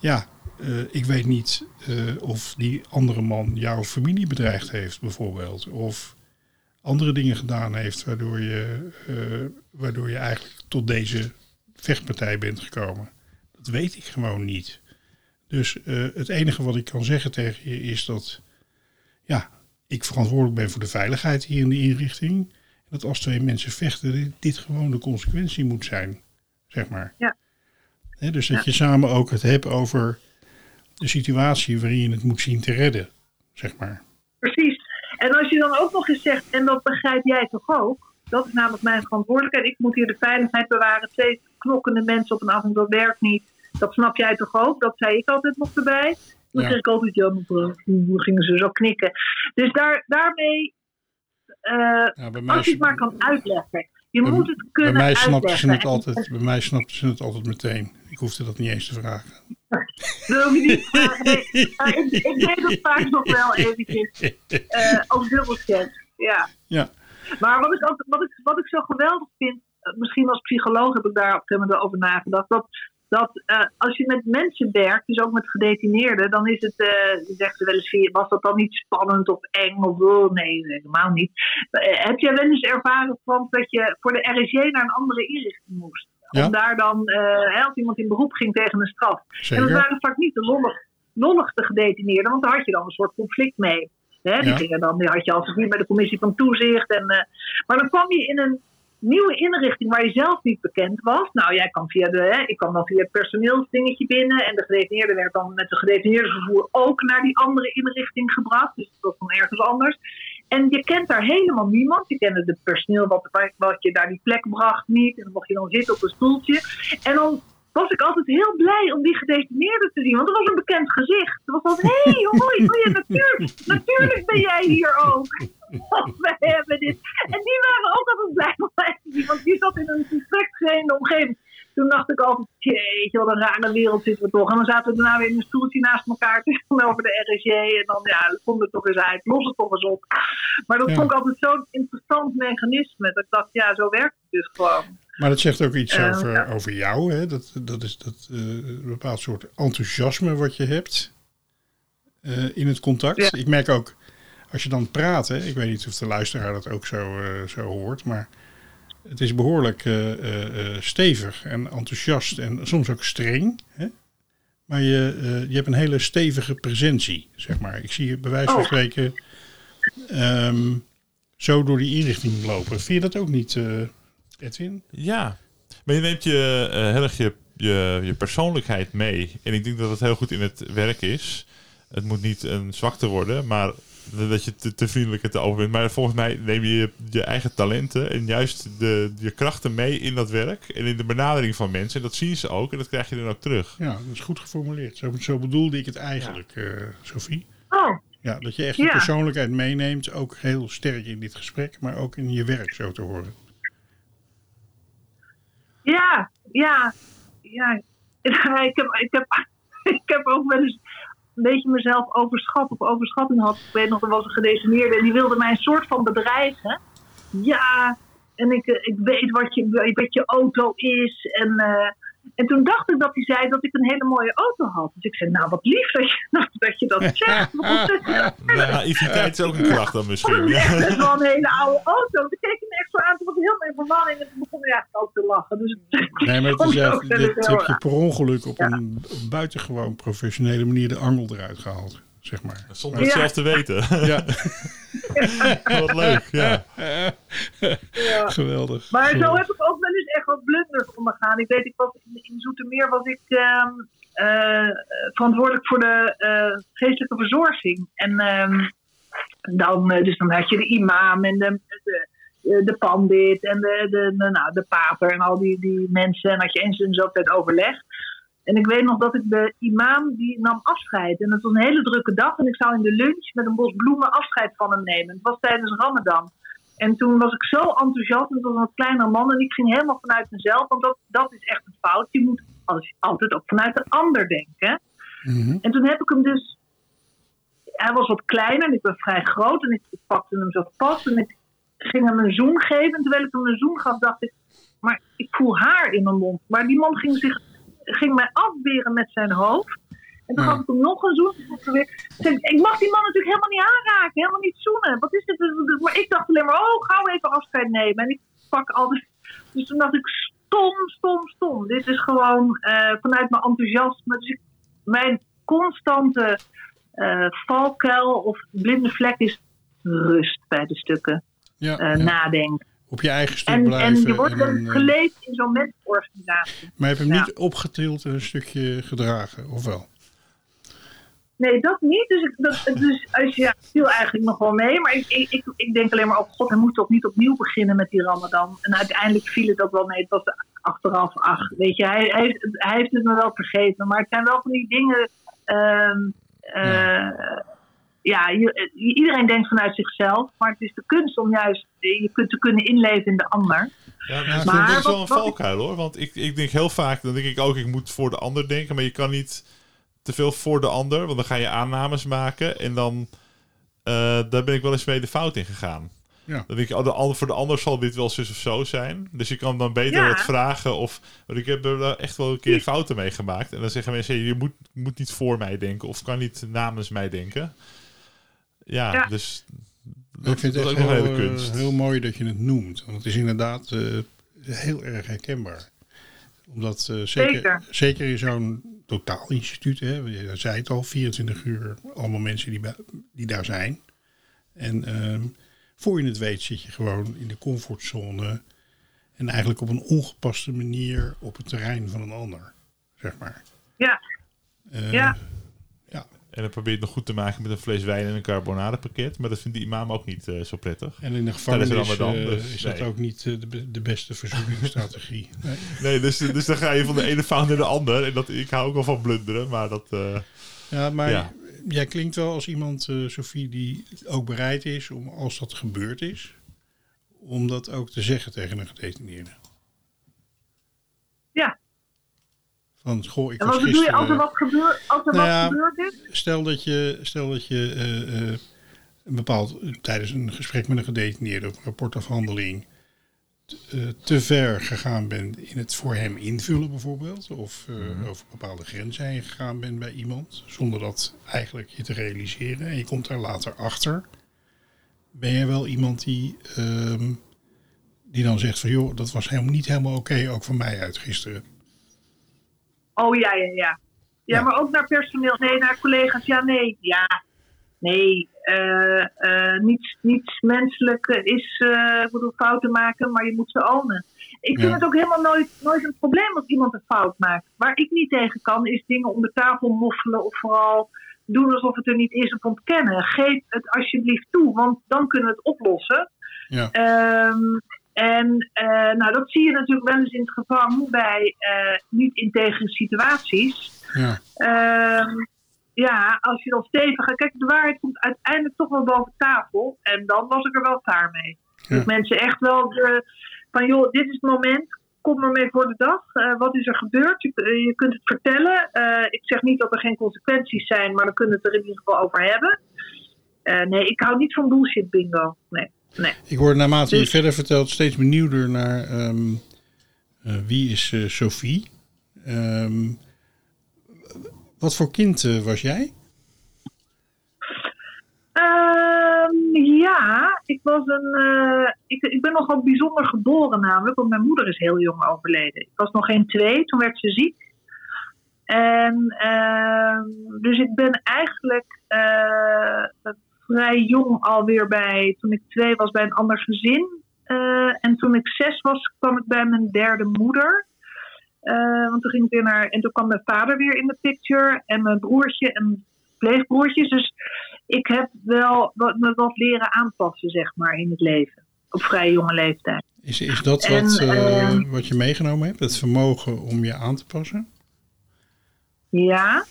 ja, eh, ik weet niet eh, of die andere man jouw familie bedreigd heeft bijvoorbeeld. Of andere dingen gedaan heeft waardoor je, eh, waardoor je eigenlijk tot deze vechtpartij bent gekomen. Dat weet ik gewoon niet. Dus het enige wat ik kan zeggen tegen je is dat ja, ik verantwoordelijk ben voor de veiligheid hier in de inrichting. En dat als twee mensen vechten, dit, gewoon de consequentie moet zijn, zeg maar. Ja. Dus dat Ja. je samen ook het hebt over de situatie waarin je het moet zien te redden, zeg maar. Precies. En als je dan ook nog eens zegt, en dat begrijp jij toch ook? Dat is namelijk mijn verantwoordelijkheid. Ik moet hier de veiligheid bewaren. Twee hardknokkende mensen op een avond, dat werkt niet. Dat snap jij toch ook? Dat zei ik altijd nog erbij. Dan Ja. kreeg ik altijd, ja, mevrouw, dan gingen ze zo knikken. Dus daar, daarmee, eh, Ja, bij mij, als je het maar kan uitleggen. Je Bij- moet het bij kunnen mij snapten uitleggen. ze het altijd, bij mij snapten ze het altijd meteen. Ik hoefde dat niet eens te vragen. Dat hoef je niet te vragen. Nee, maar ik, ik deed dat vaak nog wel eventjes. eh dubbelcheck. Ja. Ja. Maar wat ik, ook, wat, ik, wat ik zo geweldig vind, eh, misschien als psycholoog heb ik daar op een gegeven moment over nagedacht. Dat, dat eh, als je met mensen werkt, dus ook met gedetineerden, dan is het, uh, zeggen ze wel eens, je- was dat dan niet spannend of eng of oh, nee, nee, helemaal niet. Heb jij wel eens ervaren, Frans, dat je voor de RSJ naar een andere inrichting moest? Ja. Om daar dan, hè, als iemand in beroep ging tegen een straf. En dat waren vaak niet de lollig, lolligste gedetineerden, want daar had je dan een soort conflict mee. Hè, die, Ja. gingen dan, die had je als niet bij de commissie van toezicht. En, eh, maar dan kwam je in een nieuwe inrichting waar je zelf niet bekend was. Nou, jij kwam via de, hè, ik kwam dan via het personeelsdingetje binnen. En de gedetineerde werd dan met de gedetineerdenvervoer ook naar die andere inrichting gebracht. Dus dat was dan ergens anders. En je kent daar helemaal niemand. Je kende het personeel wat, wat je daar die plek bracht niet. En dan mocht je dan zitten op een stoeltje. En dan was ik altijd heel blij om die gedetineerde te zien. Want dat was een bekend gezicht. Het was altijd, hé, hey, hoi, hoi, natuurlijk, natuurlijk ben jij hier ook. Wij hebben dit. En die waren ook altijd blij om mij te zien. Want die zat in een conflictgeheende omgeving. Toen dacht ik altijd, jeetje, wat een rare wereld zitten we toch. En dan zaten we daarna weer in een stoeltje naast elkaar tegenover de RSJ. En dan, ja, kom er toch eens uit, los het toch eens op. Maar dat Ja. vond ik altijd zo'n interessant mechanisme. Dat ik dacht, ja, zo werkt het dus gewoon. Maar dat zegt ook iets Eh, over, ja. over jou. Hè? Dat, dat is dat, eh, een bepaald soort enthousiasme wat je hebt eh, in het contact. Ja. Ik merk ook, als je dan praat, hè, ik weet niet of de luisteraar dat ook zo, zo hoort, maar het is behoorlijk eh, eh, eh, stevig en enthousiast en soms ook streng. Hè? Maar je, eh, je hebt een hele stevige presentie, zeg maar. Ik zie je bij wijze van Oh. spreken ehm, zo door die inrichting lopen. Vind je dat ook niet, eh, Edwin? Ja, maar je neemt je, eh, heel erg je, je, je persoonlijkheid mee. En ik denk dat het heel goed in het werk is. Het moet niet een zwakte worden, maar dat je te, te vriendelijk en te open bent. Maar volgens mij neem je je, eigen talenten en juist de, je krachten mee in dat werk. En in de benadering van mensen. En dat zien ze ook en dat krijg je dan ook terug. Ja, dat is goed geformuleerd. Zo, zo bedoelde ik het eigenlijk, eh Sophie. Oh, Ja, dat je echt je Ja. persoonlijkheid meeneemt, ook heel sterk in dit gesprek, maar ook in je werk zo te horen. Ja, ja, ja. Ik heb, ik, heb, ik heb ook wel eens een beetje mezelf overschat of overschatting had. Ik weet nog, er was een gedetineerde en die wilde mij een soort van bedreigen. Ja, en ik, eh, ik weet wat je, wat je auto is. En, eh, en toen dacht ik dat hij zei dat ik een hele mooie auto had. Dus ik zei, nou wat lief dat je dat, je dat zegt. De naïviteit is ook een kracht dan misschien. Dat is Ja. echt wel een hele oude auto. Toen keek ik me echt zo aan. Toen was ik heel mijn verwarring. En toen begon hij eigenlijk ook te lachen. Dus Nee, maar het is ik echt, dit heb je per ongeluk op Ja. een buitengewoon professionele manier de angel eruit gehaald, zeg maar. Zonder het Ja. zelf te weten. Ja, Wat leuk, ja. ja. geweldig. Maar zo heb ik ook wel eens echt wat blunders ondergaan. Ik weet, ik was in, in Zoetermeer was ik ehm, eh, verantwoordelijk voor de eh, geestelijke verzorging. En ehm, dan, eh, dus dan had je de imam en de, de, de pandit en de, de, de, nou, de pater en al die, die mensen. En had je eens in zoveel tijd overleg. En ik weet nog dat ik de imam, die nam afscheid. En het was een hele drukke dag. En ik zou in de lunch met een bos bloemen afscheid van hem nemen. Het was tijdens Ramadan. En toen was ik zo enthousiast. En het was een kleiner man. En ik ging helemaal vanuit mezelf. Want dat, dat is echt een fout. Je moet als- altijd ook vanuit de ander denken. Mhm. En toen heb ik hem dus. Hij was wat kleiner en ik ben vrij groot. En ik, ik pakte hem zo vast. En ik ging hem een zoen geven. En terwijl ik hem een zoen gaf, dacht ik. Maar ik voel haar in mijn mond. Maar die man ging, zich, ging mij afweren met zijn hoofd. En toen Ja. gaf ik hem nog een zoen. Ik mag die man natuurlijk helemaal niet aanraken. Helemaal niet zoenen. Wat is dit? Maar ik dacht alleen maar, oh, gauw even afscheid nemen. En ik pak altijd. Dus toen dacht ik, stom, stom, stom. Dit is gewoon eh, vanuit mijn enthousiasme. Dus ik, mijn constante eh, valkuil of blinde vlek is rust bij de stukken. Ja, eh, ja. Nadenken. Op je eigen stuk En, blijven. en je wordt een, eh, geleefd in zo'n mensenorganisatie. maar je hebt hem Ja. niet opgetild en een stukje gedragen, of wel? Nee, dat niet. Dus, ik, dat, dus als je, ja, het viel eigenlijk nog wel mee. Maar ik, ik, ik, ik denk alleen maar, oh god, hij moet toch niet opnieuw beginnen met die ramadan. En uiteindelijk viel het ook wel mee. Het was achteraf, ach, weet je, hij, hij, heeft, hij heeft het me wel vergeten. Maar het zijn wel van die dingen. ehm, eh, ja, je- iedereen denkt vanuit zichzelf, maar het is de kunst om juist eh, je kunt te kunnen inleven in de ander. Ja, Ja, dat maar is wel een valkuil hoor. Want ik, ik denk heel vaak, dan denk ik ook, ik moet voor de ander denken. Maar je kan niet te veel voor de ander, want dan ga je aannames maken. En dan, eh, daar ben ik wel eens mee de fout in gegaan. Ja. Dan denk je, oh, de ander, voor de ander zal dit wel zus of zo zijn. Dus je kan dan beter Ja. wat vragen. Of, want ik heb er echt wel een keer fouten mee gemaakt. En dan zeggen mensen, je moet, moet niet voor mij denken. Of kan niet namens mij denken. Ja, Ja. dus ik vind het dat echt is ook nog heel, een hele eh, kunst. heel mooi dat je het noemt. Want het is inderdaad eh, heel erg herkenbaar. Omdat eh, zeker, Zeker. zeker in zo'n totaalinstituut, hè, je zei het al, 24 uur, allemaal mensen die, die daar zijn. En ehm, voor je het weet zit je gewoon in de comfortzone. En eigenlijk op een ongepaste manier op het terrein van een ander, zeg maar. Ja, Ja. En dan probeer je het nog goed te maken met een fles wijn en een carbonade pakket. Maar dat vindt die imam ook niet eh, zo prettig. En in de gevangenis eh, dus is dat nee. ook niet eh, de, be- de beste verzoeningsstrategie. Nee. Nee, dus, dus dan ga je van de ene fout naar de ander. En dat, ik hou ook wel van blunderen, maar dat... Ja, maar Ja. jij klinkt wel als iemand, Sophie, die ook bereid is om, als dat gebeurd is, om dat ook te zeggen tegen een gedetineerde. ja. Van, goh, ik En was wat bedoel je als er wat gebeurt, als er Nou wat ja, gebeurd is? Stel dat je, stel dat je eh, eh, een bepaald, tijdens een gesprek met een gedetineerde of een rapportafhandeling eh, te ver gegaan bent in het voor hem invullen bijvoorbeeld. Of eh, over bepaalde grenzen heen gegaan bent bij iemand. Zonder dat eigenlijk je te realiseren. En je komt daar later achter. Ben je wel iemand die, ehm, die dan zegt van joh, dat was helemaal niet helemaal oké, ook van mij uit gisteren. Oh ja, ja, ja. Ja, maar ook naar personeel. Nee, naar collega's. Ja, nee. Ja. Nee, eh, eh, niets, niets menselijk is, eh, ik bedoel, fouten maken, maar je moet ze ownen. Ik vind Ja. het ook helemaal nooit, nooit een probleem als iemand een fout maakt. Waar ik niet tegen kan, is dingen onder tafel moffelen of vooral doen alsof het er niet is of ontkennen. Geef het alsjeblieft toe, want dan kunnen we het oplossen. Ja. Ehm, en eh, nou, dat zie je natuurlijk wel eens in het gevangen bij eh, niet-integere situaties. Ja, Ehm, ja, als je dan stevig gaat. Kijk, de waarheid komt uiteindelijk toch wel boven tafel. En dan was ik er wel klaar mee. Ja. Dat mensen echt wel de, van, joh, dit is het moment. Kom er mee voor de dag. Eh, wat is er gebeurd? Je, je kunt het vertellen. Ik zeg niet dat er geen consequenties zijn, maar dan kunnen we het er in ieder geval over hebben. Nee, ik hou niet van bullshit bingo. Nee, nee. Ik word naarmate je Dus- verder vertelt steeds benieuwder naar ehm, eh, wie is eh, Sophie. Ehm, wat voor kind eh, was jij? Ehm, ja, ik, was een, eh, ik, ik ben nogal bijzonder geboren namelijk, want mijn moeder is heel jong overleden. Ik was nog geen twee, toen werd ze ziek. En ehm, dus ik ben eigenlijk eh, vrij jong alweer bij, toen ik twee was, bij een ander gezin. Eh, en toen ik zes was, kwam ik bij mijn derde moeder. Eh, want toen ging ik weer naar. En toen kwam mijn vader weer in de picture. En mijn broertje en pleegbroertjes. Dus ik heb wel wat, me wat leren aanpassen, zeg maar, in het leven. Op vrij jonge leeftijd. Is, is dat wat, eh, ehm, wat je meegenomen hebt? Het vermogen om je aan te passen? Ja,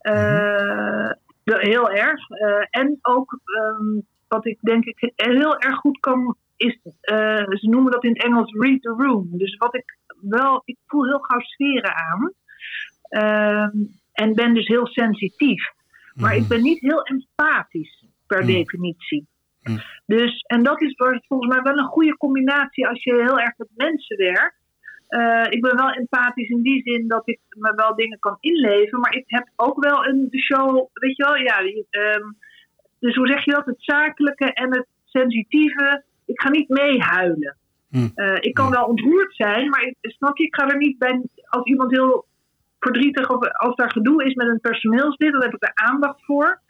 de- heel erg. Eh, en ook ehm, wat ik denk ik heel erg goed kan, is, eh, ze noemen dat in het Engels read the room. Dus wat ik wel, ik voel heel gauw sferen aan. Ehm, en ben dus heel sensitief. Maar ik ben niet heel empathisch per Mm. definitie. Mm. Dus, en dat is volgens mij wel een goede combinatie als je heel erg met mensen werkt. Eh, ik ben wel empathisch in die zin dat ik me wel dingen kan inleven, maar ik heb ook wel een show, weet je wel, ja. ehm, dus hoe zeg je dat? Het zakelijke en het sensitieve. Ik ga niet meehuilen. Hm. Eh, ik kan wel ontroerd zijn, maar ik, snap je, ik ga er niet bij. Als iemand heel verdrietig of als daar gedoe is met een personeelslid, dan heb ik er aandacht voor.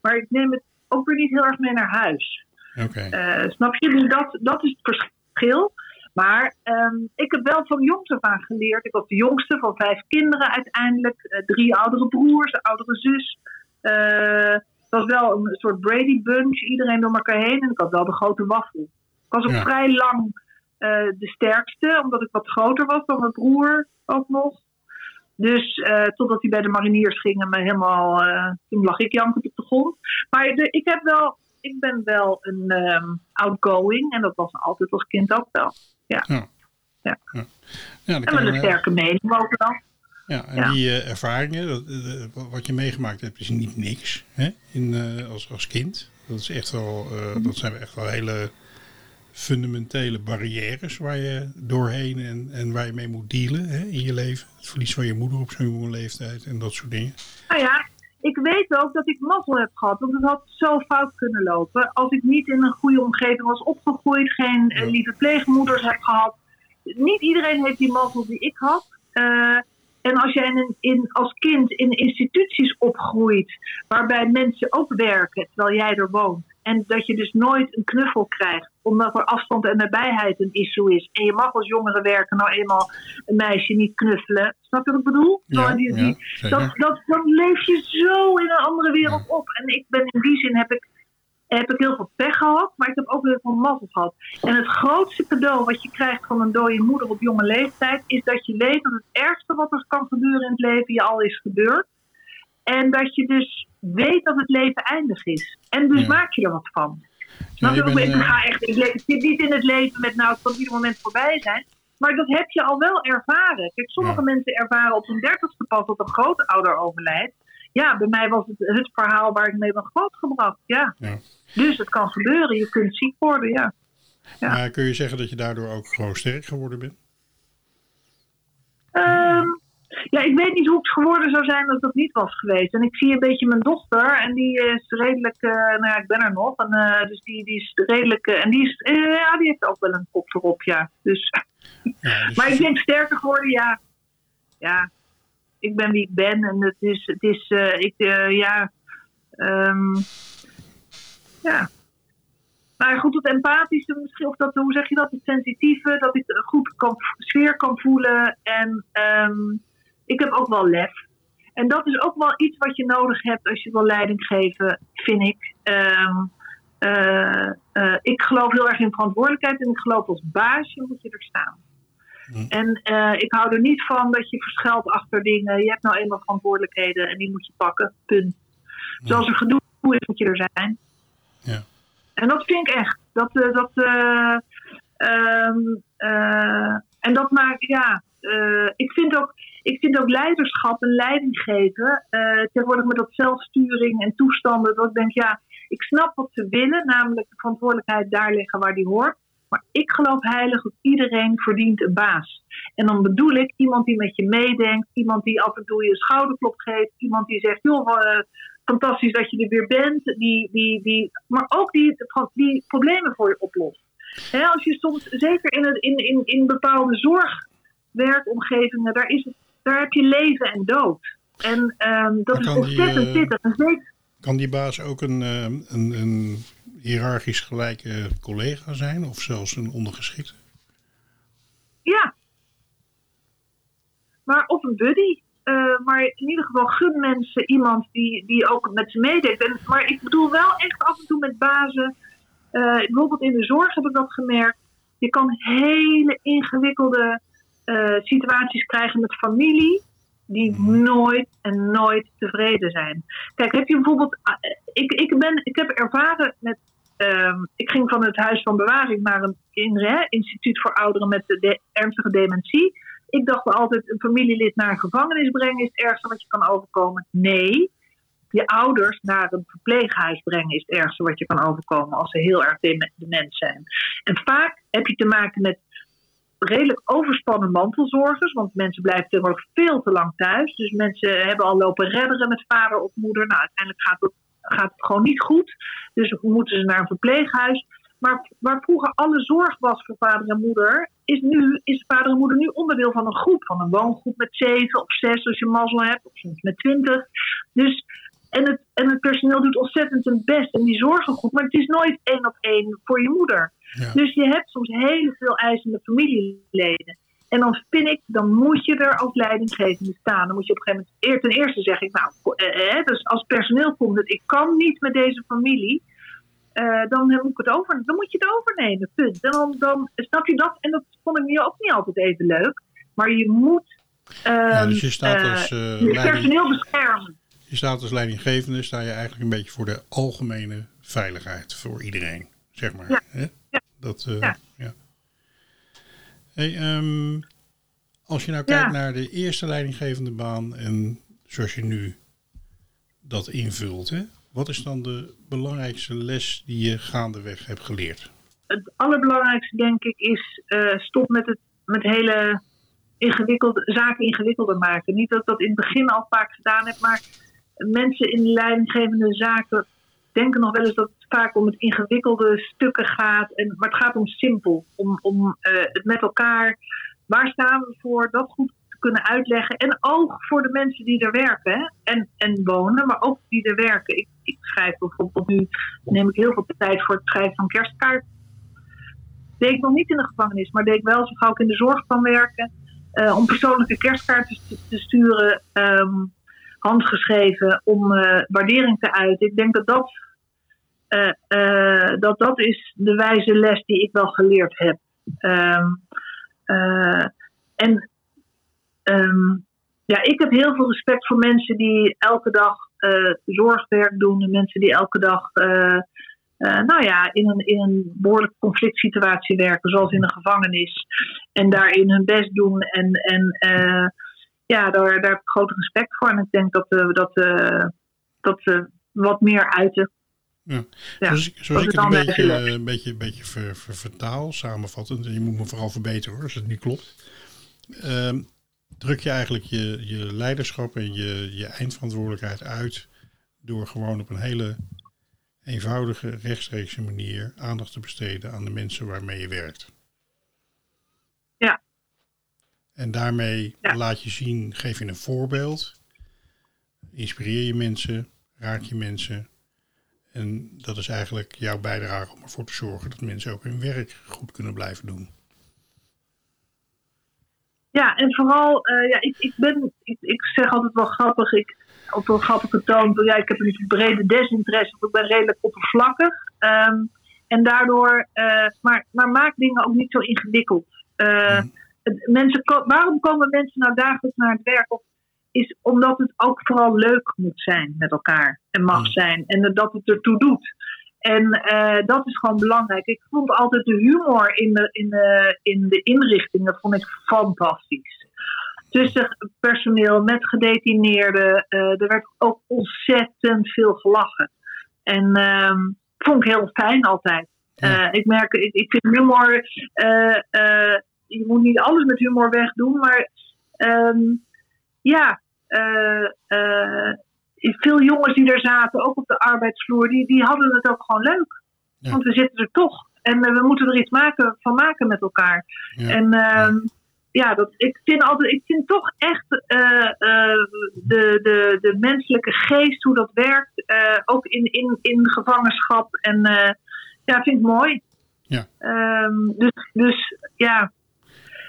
Maar ik neem het ook weer niet heel erg mee naar huis. Eh, snap je? Dus dat, dat is het verschil. Maar ehm, ik heb wel van jongs af aan geleerd. Ik was de jongste van vijf kinderen uiteindelijk. Eh, drie oudere broers, een oudere zus. Eh, het was wel een soort Brady Bunch. Iedereen door elkaar heen. En ik had wel de grote waffel. Ik was ook Ja. vrij lang eh, de sterkste, omdat ik wat groter was dan mijn broer ook nog. Dus totdat hij bij de mariniers ging en me helemaal, toen lag ik jankend op de grond. Maar de, ik, heb wel, ik ben wel een ehm, outgoing en dat was altijd als kind ook wel. Ja. Ja. Ja. Ja. Ja, dan En met een sterke mening ook wel. Ja, en die eh, ervaringen, dat, eh, wat je meegemaakt hebt, is niet niks hè? In, eh, als, als kind. Dat, is echt wel, eh, dat zijn echt wel hele fundamentele barrières waar je doorheen en, en waar je mee moet dealen hè, in je leven. Het verlies van je moeder op zo'n jonge leeftijd en dat soort dingen. Nou ja, ik weet ook dat ik mazzel heb gehad. Want het had zo fout kunnen lopen. Als ik niet in een goede omgeving was opgegroeid, geen eh, lieve pleegmoeders heb gehad. Niet iedereen heeft die mazzel die ik had. Eh, en als jij in, in, als kind in instituties opgroeit, waarbij mensen ook werken terwijl jij er woont. En dat je dus nooit een knuffel krijgt, omdat er afstand en nabijheid een issue is. En je mag als jongere werken nou eenmaal een meisje niet knuffelen. Snap je wat ik bedoel? Ja, die, die, ja, zeker. dat, leef je zo in een andere wereld op. En ik ben in die zin heb ik, heb ik heel veel pech gehad, maar ik heb ook heel veel mazzel gehad. En het grootste cadeau wat je krijgt van een dode moeder op jonge leeftijd, is dat je weet dat het ergste wat er kan gebeuren in het leven je al is gebeurd. En dat je dus weet dat het leven eindig is. En dus Ja. maak je er wat van. Ja, Snap je je? ik, eh, ga echt, ik, zit niet in het leven met nou, het kan ieder moment voorbij zijn. Maar dat heb je al wel ervaren. Kijk, sommige Ja. mensen ervaren op hun dertigste pas dat een grootouder overlijdt. Ja, bij mij was het het verhaal waar ik mee ben grootgebracht. Ja. Ja. Dus het kan gebeuren. Je kunt ziek worden, ja. ja. Maar kun je zeggen dat je daardoor ook gewoon sterk geworden bent? Ehm, ja, ik weet niet hoe het geworden zou zijn als dat niet was geweest. En ik zie een beetje mijn dochter en die is redelijk, eh, nou ja, ik ben er nog. En, eh, dus die, die is redelijk, eh, en die, is, ja, die heeft ook wel een kop erop, ja. Dus, Ja, dus maar ik denk sterker geworden, ja. Ja, ik ben wie ik ben en het is, het is ik, ja, ehm, ja. Ja, goed, het empathische misschien, of dat, hoe zeg je dat, het sensitieve, dat ik goed kan, sfeer kan voelen. En ehm, ik heb ook wel lef. En dat is ook wel iets wat je nodig hebt als je wil leiding geven, vind ik. Ehm, eh, eh, ik geloof heel erg in verantwoordelijkheid en ik geloof als baasje moet je er staan. En eh, ik hou er niet van dat je verschuilt achter dingen. Je hebt nou eenmaal verantwoordelijkheden en die moet je pakken. Punt. Zoals er gedoe is, moet je er zijn. Ja. En dat vind ik echt. Dat, dat, eh, ehm, eh, en dat maakt, ja. ik, vind ook, ik vind ook leiderschap en leiding geven. eh, tegenwoordig met dat zelfsturing en toestanden. Dat ik denk, ja, ik snap wat ze willen. Namelijk de verantwoordelijkheid daar leggen waar die hoort. Maar ik geloof heilig dat iedereen verdient een baas. En dan bedoel ik iemand die met je meedenkt. Iemand die af en toe je een schouderklop geeft. Iemand die zegt, joh, eh, fantastisch dat je er weer bent. Die, die, die, maar ook die, die problemen voor je oplost. Als je soms, zeker in, het, in, in, in bepaalde zorgwerkomgevingen, daar, is het, daar heb je leven en dood. En ehm, dat Maar is kan die, ontzettend eh, pittig. En Kan die baas ook een, eh, een, een hiërarchisch gelijke collega zijn of zelfs een ondergeschikte? Ja. Maar of een buddy. Eh, maar in ieder geval gun mensen iemand die, die ook met ze meedenkt. En, maar ik bedoel wel echt af en toe met bazen. eh, bijvoorbeeld in de zorg heb ik dat gemerkt. Je kan hele ingewikkelde eh, situaties krijgen met familie. Die nooit en nooit tevreden zijn. Kijk, heb je bijvoorbeeld. ah, Ik, ik, ben, ik heb ervaren met Ehm, ik ging van het Huis van Bewaring naar een INRE, Instituut voor Ouderen met de de- ernstige dementie. Ik dacht altijd, een familielid naar een gevangenis brengen is het ergste wat je kan overkomen. Nee, je ouders naar een verpleeghuis brengen is het ergste wat je kan overkomen als ze heel erg deme- dement zijn. En vaak heb je te maken met redelijk overspannen mantelzorgers, want mensen blijven tegenwoordig veel te lang thuis. Dus mensen hebben al lopen redderen met vader of moeder. Nou, uiteindelijk gaat het, gaat gewoon niet goed. Dus moeten ze naar een verpleeghuis. Maar waar vroeger alle zorg was voor vader en moeder, is, nu, is vader en moeder nu onderdeel van een groep. Van een woongroep met zeven of zes als je mazzel hebt, of soms met twintig. Dus, en, het, en het personeel doet ontzettend hun best en die zorgen goed. Maar het is nooit één op één voor je moeder. Ja. Dus je hebt soms heel veel eisende familieleden. En dan vind ik, dan moet je er als leidinggevende staan. Dan moet je op een gegeven moment, ten eerste zeg ik, nou, eh, eh, dus als personeel komt het, ik kan niet met deze familie. eh, dan moet ik het over, dan moet je het overnemen, punt. En dan, dan snap je dat, en dat vond ik nu ook niet altijd even leuk. Maar je moet Ja, ehm, dus je staat als, eh, je personeel beschermen. Je staat als leidinggevende, sta je eigenlijk een beetje voor de algemene veiligheid voor iedereen, zeg maar. Ja. Hè? Ja. Dat, eh, Ja. ja. Hey, ehm, als je nou Ja. kijkt naar de eerste leidinggevende baan en zoals je nu dat invult, hè? wat is dan de belangrijkste les die je gaandeweg hebt geleerd? het allerbelangrijkste, denk ik, is eh, stop met het met hele ingewikkelde, zaken ingewikkelder maken. Niet dat ik dat in het begin al vaak gedaan heb, maar mensen in de leidinggevende zaken denken nog wel eens dat het vaak om het ingewikkelde stukken gaat. En, maar het gaat om simpel, om, om eh, het met elkaar. Waar staan we voor? Dat goed te kunnen uitleggen. En ook voor de mensen die er werken? En, en wonen, maar ook die er werken. Ik, ik schrijf bijvoorbeeld nu, neem ik heel veel tijd voor het schrijven van kerstkaart deed ik nog niet in de gevangenis, maar deed ik wel zo gauw ik in de zorg kan werken. eh, om persoonlijke kerstkaarten te, sturen, ehm, handgeschreven, om eh, waardering te uiten. Ik denk dat dat, eh, eh, dat dat is de wijze les die ik wel geleerd heb. Ehm, eh, en ehm, ja, ik heb heel veel respect voor mensen die elke dag zorgwerk doen. Mensen die elke dag nou ja, in een, in een behoorlijke conflict situatie werken, zoals in een gevangenis. En daarin hun best doen. En, en ja, daar, daar heb ik groot respect voor. En ik denk dat we dat, eh, dat we wat meer uiten. Ja. Ja, zoals ik, zoals ik het een beetje, eh, een beetje, een beetje ver, ver- vertaal, samenvattend, en je moet me vooral verbeteren hoor, als het niet klopt. Ehm, druk je eigenlijk je, je leiderschap en je, je eindverantwoordelijkheid uit door gewoon op een hele eenvoudige, rechtstreekse manier aandacht te besteden aan de mensen waarmee je werkt. Ja. En daarmee Ja. laat je zien, geef je een voorbeeld, inspireer je mensen, raak je mensen. En dat is eigenlijk jouw bijdrage om ervoor te zorgen dat mensen ook hun werk goed kunnen blijven doen. Ja, en vooral, eh, ja, ik, ik ben, ik, ik zeg altijd wel grappig, ik, op een grappige toon, ja, ik heb een brede desinteresse, of ik ben redelijk oppervlakkig. Ehm, en daardoor, eh, maar, maar maak dingen ook niet zo ingewikkeld. Mhm. Mensen, waarom komen mensen nou dagelijks naar het werk? Of, is omdat het ook vooral leuk moet zijn met elkaar en mag Mhm. zijn en dat het ertoe doet. En eh, dat is gewoon belangrijk. Ik vond altijd de humor in de, in de, in de inrichtingen vond ik fantastisch. Tussen personeel met gedetineerden. eh, er werd ook ontzettend veel gelachen. En ehm vond ik heel fijn altijd. Ja. Eh, ik merk, ik, ik vind humor. Je moet niet alles met humor wegdoen, maar ehm, ja. eh, eh, veel jongens die er zaten, ook op de arbeidsvloer, die, die hadden het ook gewoon leuk. Ja. Want we zitten er toch. En we moeten er iets maken, van maken met elkaar. Ja. En ehm, ja, dat, ik, vind altijd, ik vind toch echt eh, de, de, de menselijke geest, hoe dat werkt, ook in, in, in gevangenschap. En ja, vind ik mooi. Ja. Ehm, dus, dus ja.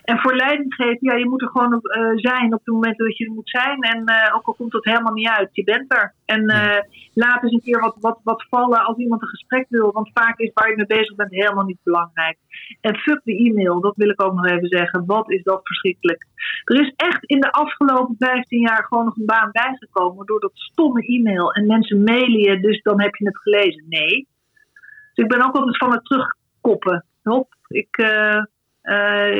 En voor leidinggeven, ja, je moet er gewoon op, eh, zijn op het moment dat je er moet zijn. En eh, ook al komt het helemaal niet uit, je bent er. En eh, laat eens een keer wat, wat, wat vallen als iemand een gesprek wil. Want vaak is waar je mee bezig bent helemaal niet belangrijk. En fuck de e-mail, dat wil ik ook nog even zeggen. Wat is dat verschrikkelijk. Er is echt in de afgelopen 15 jaar gewoon nog een baan bijgekomen door dat stomme e-mail. En mensen mailen je, dus dan heb je het gelezen. Nee. Dus ik ben ook altijd van het terugkoppen. Hop, ik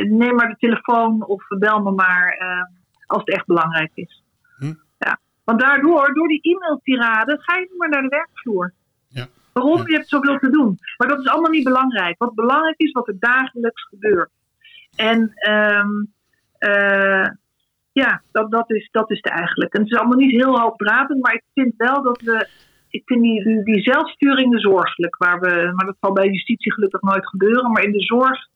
neem maar de telefoon of bel me maar eh, als het echt belangrijk is. Hm. Ja. Want daardoor, door die e-mailtirade, ga je niet meer naar de werkvloer. Ja. Waarom? Ja. Je hebt zoveel te doen. Maar dat is allemaal niet belangrijk. Wat belangrijk is, wat er dagelijks gebeurt. En ehm, eh, ja, dat, dat, is, dat is het eigenlijk. En het is allemaal niet heel hoogdravend, maar ik vind wel dat we. Ik vind die, die, die zelfsturing zorgelijk. Waar we, maar dat zal bij justitie gelukkig nooit gebeuren. Maar in de zorg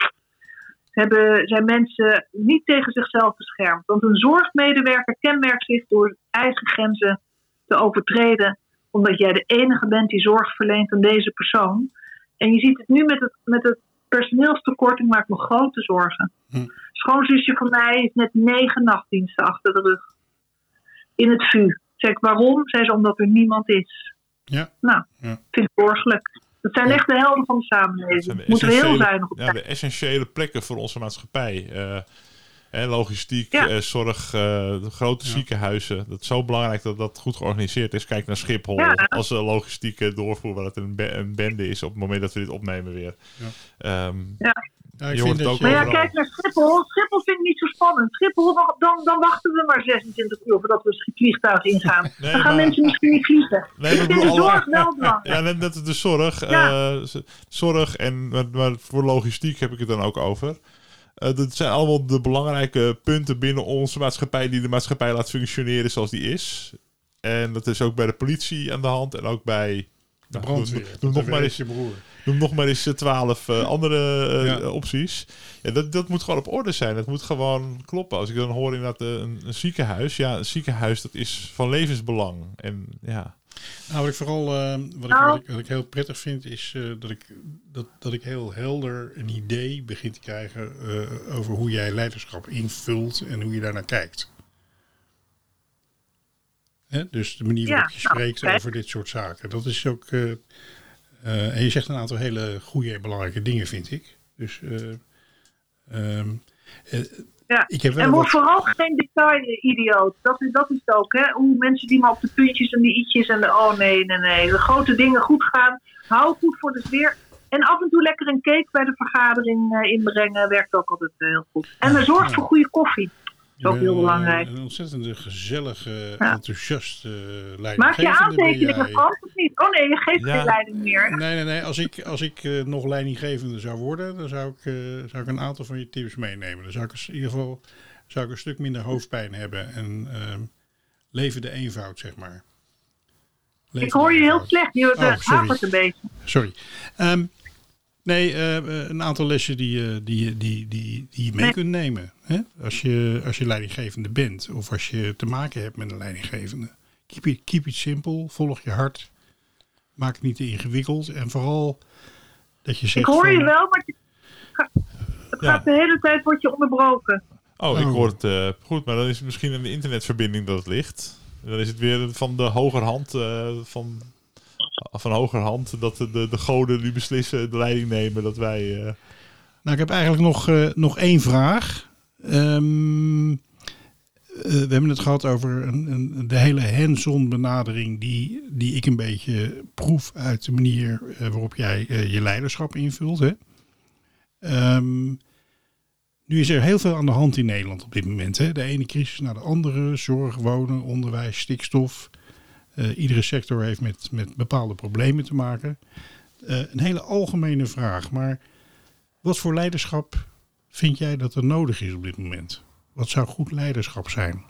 hebben, zijn mensen niet tegen zichzelf beschermd. Want een zorgmedewerker kenmerkt zich door eigen grenzen te overtreden. Omdat jij de enige bent die zorg verleent aan deze persoon. En je ziet het nu met het, met het personeelstekort. Ik maak me grote zorgen. Hm. Schoonzusje van mij heeft net negen nachtdiensten achter de rug. In het VU. Zeg ik waarom? Zei ze omdat er niemand is. Ja. Nou, Ja. vind ik zorgelijk. Dat zijn echt de helden van de samenleving. zijn de Moeten we heel essentiële- zuinig op ja, zijn. de essentiële plekken voor onze maatschappij. Eh, hè, logistiek, Ja. eh, zorg, eh, grote Ja. ziekenhuizen. Dat is zo belangrijk dat dat goed georganiseerd is. Kijk naar Schiphol Ja. als een logistieke doorvoer, waar het een, be- een bende is op het moment dat we dit opnemen weer. Ja. Ja, ik Je vind het ook Maar ja, kijk naar Schiphol. Schiphol vind ik niet zo spannend. Schiphol, dan, dan, wachten we maar 26 uur voordat we het vliegtuig ingaan. Nee, dan gaan maar- mensen misschien niet vliegen. Nee, ik vind de zorg alle- wel belangrijk. Ja, net, net de zorg. Ja. eh, zorg en maar, voor logistiek heb ik het dan ook over. Eh, dat zijn allemaal de belangrijke punten binnen onze maatschappij die de maatschappij laat functioneren zoals die is. En dat is ook bij de politie aan de hand en ook bij de nou, brandweer. Nog maar eens, je broer. noem nog maar eens eh, twaalf eh, andere eh, Ja. opties. Ja, dat, dat moet gewoon op orde zijn. Dat moet gewoon kloppen. Als ik dan hoor inderdaad eh, een, een ziekenhuis. Ja, een ziekenhuis dat is van levensbelang. En ja, Nou, wat ik vooral eh, wat, ik, wat, ik, wat ik heel prettig vind, is eh, dat, ik, dat, dat ik heel helder een idee begin te krijgen eh, over hoe jij leiderschap invult en hoe je daarnaar kijkt. Hè? Dus de manier waarop je nou, spreekt over dit soort zaken. Dat is ook. eh, eh, en je zegt een aantal hele goede en belangrijke dingen, vind ik. Dus. eh, ehm, eh, Ja. Ik heb wel En wat- word vooral geen detail-idioot. Dat is, dat is het ook, hè. Hoe mensen die maar op de puntjes en die i'tjes en de oh nee, nee, nee. De grote dingen goed gaan. Hou goed voor de sfeer. En af en toe lekker een cake bij de vergadering inbrengen. Werkt ook altijd heel goed. En er zorgt Ja. voor goede koffie. Is ook je heel eh, belangrijk. Een ontzettende gezellige, Ja. enthousiaste leidinggevende. Maak je aantekeningen, jij. Frans, of niet? Oh nee, je geeft Ja. geen leiding meer. Nee, nee, nee. Als ik, als ik eh, nog leidinggevende zou worden, dan zou ik, eh, zou ik een aantal van je tips meenemen. Dan zou ik in ieder geval zou ik een stuk minder hoofdpijn hebben en ehm, leven de eenvoud, zeg maar. Leven Ik hoor je heel slecht. Je Oh, hapert een beetje. Sorry. Ehm, nee, eh, eh, een aantal lessen die, je- die, die, die, die je mee Nee. kunt nemen. Hè? Als, je, als je leidinggevende bent of als je te maken hebt met een leidinggevende. Keep it, keep it simple, volg je hart. Maak het niet te ingewikkeld. En vooral dat je Ik zegt hoor je van- wel, maar het ga- het Ja. gaat de hele tijd wordt je onderbroken. Oh, ik Oh. hoor het eh, goed, maar dan is het misschien een internetverbinding dat het ligt. Dan is het weer van de hogerhand, eh van, van hogerhand dat de, de, de goden die beslissen, de leiding nemen, dat wij... eh, Nou, ik heb eigenlijk nog, eh, nog één vraag. Ehm, eh, we hebben het gehad over een, een, de hele hands-on benadering die, die ik een beetje proef uit de manier waarop jij je leiderschap invult. Hè? Ehm, nu is er heel veel aan de hand in Nederland op dit moment. Hè? De ene crisis naar de andere, zorg, wonen, onderwijs, stikstof. Eh, iedere sector heeft met, met bepaalde problemen te maken. Eh, een hele algemene vraag, maar wat voor leiderschap vind jij dat er nodig is op dit moment? Wat zou goed leiderschap zijn?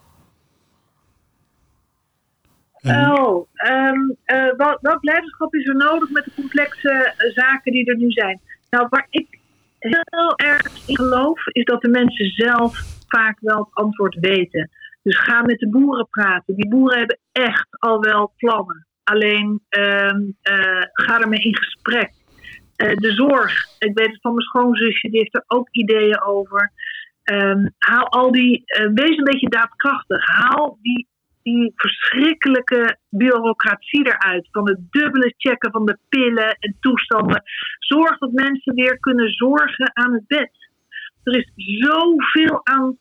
Oh, ehm, eh, wat, welk leiderschap is er nodig met de complexe zaken die er nu zijn? Nou, waar ik heel erg in geloof, is dat de mensen zelf vaak wel het antwoord weten. Dus ga met de boeren praten. Die boeren hebben echt al wel plannen. Alleen ehm, eh, ga ermee in gesprek. Eh, de zorg, ik weet het van mijn schoonzusje, die heeft er ook ideeën over. Ehm, haal al die, eh, wees een beetje daadkrachtig. Haal die die verschrikkelijke bureaucratie eruit. Van het dubbele checken van de pillen en toestanden. Zorg dat mensen weer kunnen zorgen aan het bed. Er is zoveel aan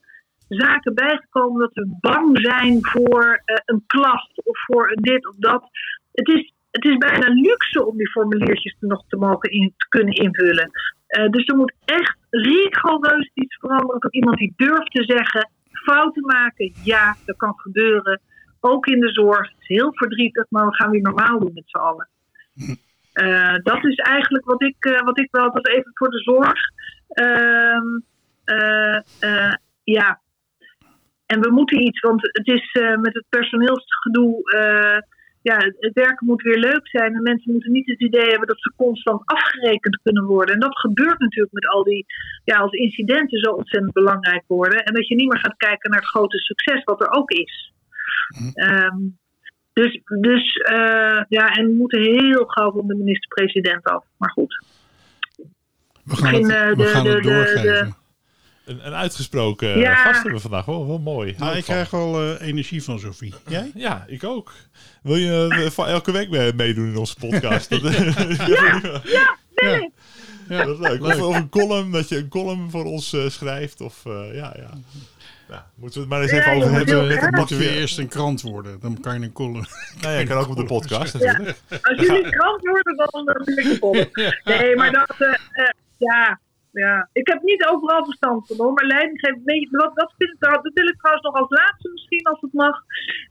zaken bijgekomen dat we bang zijn voor eh, een klast of voor dit of dat. Het is, het is bijna luxe om die formuliertjes nog te mogen in, te kunnen invullen. Eh, dus er moet echt rigoureus iets veranderen voor iemand die durft te zeggen: fouten maken, ja, dat kan gebeuren. Ook in de zorg. Het is heel verdrietig, maar we gaan weer normaal doen met z'n allen. Eh, dat is eigenlijk wat ik, wat ik wel, dat even voor de zorg. Ehm, eh, eh, ja. En we moeten iets, want het is eh, met het personeelsgedoe. eh, ja, het, werken moet weer leuk zijn. En mensen moeten niet het idee hebben dat ze constant afgerekend kunnen worden. En dat gebeurt natuurlijk met al die, ja, als incidenten zo ontzettend belangrijk worden. En dat je niet meer gaat kijken naar het grote succes wat er ook is. Ehm, dus dus eh, ja, en we moeten heel gauw van de minister-president af. Maar goed. we gaan misschien, het, we de- gaan de- het de- doorgeven. Een, een uitgesproken Ja. gast hebben we vandaag. Wel, wel mooi. Nou, ik krijg wel eh, energie van Sophie. Jij? Ja, ik ook. Wil je eh, van elke week mee- meedoen in onze podcast? Dat, Ja, nee. Ja. dat is leuk. Of, of een column, dat je een column voor ons eh, schrijft. Of eh, ja, ja. Nou, moeten we het maar eens Ja, even over hebben. heel Het graag. Moeten we pakje. eerst een krant worden? Dan kan je een column. Nou ja, kan ook op de podcast natuurlijk. Als jullie krant worden, dan dan ben ik vol. Nee, maar dat, eh, eh, ja, ja. Ik heb niet overal verstand van hoor, maar leidinggeven, je, wat, dat, vind ik, dat wil ik trouwens nog als laatste misschien, als het mag.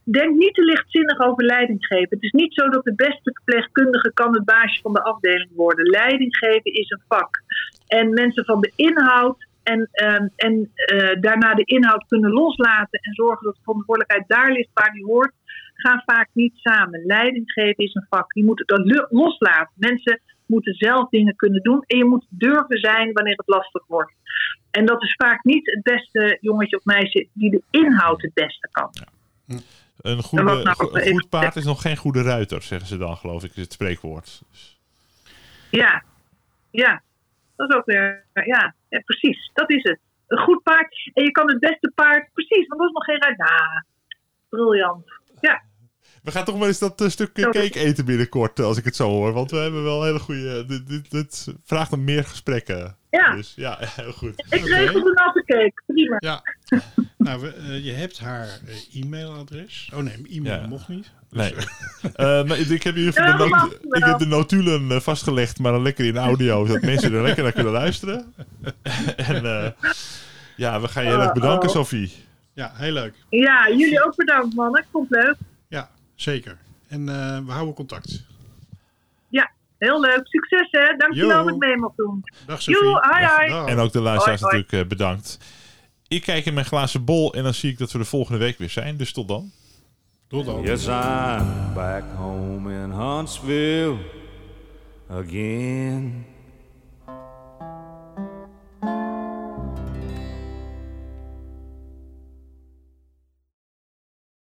Denk niet te lichtzinnig over leidinggeven. Het is niet zo dat de beste verpleegkundige kan het baasje van de afdeling worden. Leidinggeven is een vak. En mensen van de inhoud en, ehm, en eh, daarna de inhoud kunnen loslaten en zorgen dat de verantwoordelijkheid daar ligt waar die hoort, gaan vaak niet samen. Leiding geven is een vak. Je moet het dan lo- loslaten. Mensen moeten zelf dingen kunnen doen en je moet durven zijn wanneer het lastig wordt. En dat is vaak niet het beste jongetje of meisje die de inhoud het beste kan. Een goede, nou go- goed paard is nog geen goede ruiter, zeggen ze dan, geloof ik, is het spreekwoord. Dus- Ja, ja. Dat is ook weer, ja, ja, precies. Dat is het. Een goed paard. En je kan het beste paard, precies, want dat is nog geen ruit. Nou, briljant. We gaan toch maar eens dat eh, stuk eh, cake eten binnenkort, eh, als ik het zo hoor. Want we hebben wel hele goede... Dit, dit, dit vraagt om meer gesprekken. Ja. Dus ja, heel goed. ik Oké. regel de natte cake. Prima. Ja. nou, we, je hebt haar e-mailadres. Oh nee, e-mail Ja. mocht niet. Nee. Eh, maar ik heb geval Ja, de, not- ik heb de notulen vastgelegd, maar dan lekker in audio, zodat mensen er lekker naar kunnen luisteren. en eh, ja, we gaan je heel erg bedanken, Oh. Sophie. Ja, heel leuk. Ja, jullie ook bedankt, mannen. Ik vond het leuk. Zeker. En eh, we houden contact. Ja, heel leuk. Succes, hè. Dankjewel dat ik mee mag doen. Dag Sophie. Hi, Dag, hi. dag. En ook de luisteraars Hoi, hoi. natuurlijk eh, bedankt. Ik kijk in mijn glazen bol en dan zie ik dat we de volgende week weer zijn. Dus tot dan. Tot dan. Yes, I'm back home in Huntsville again.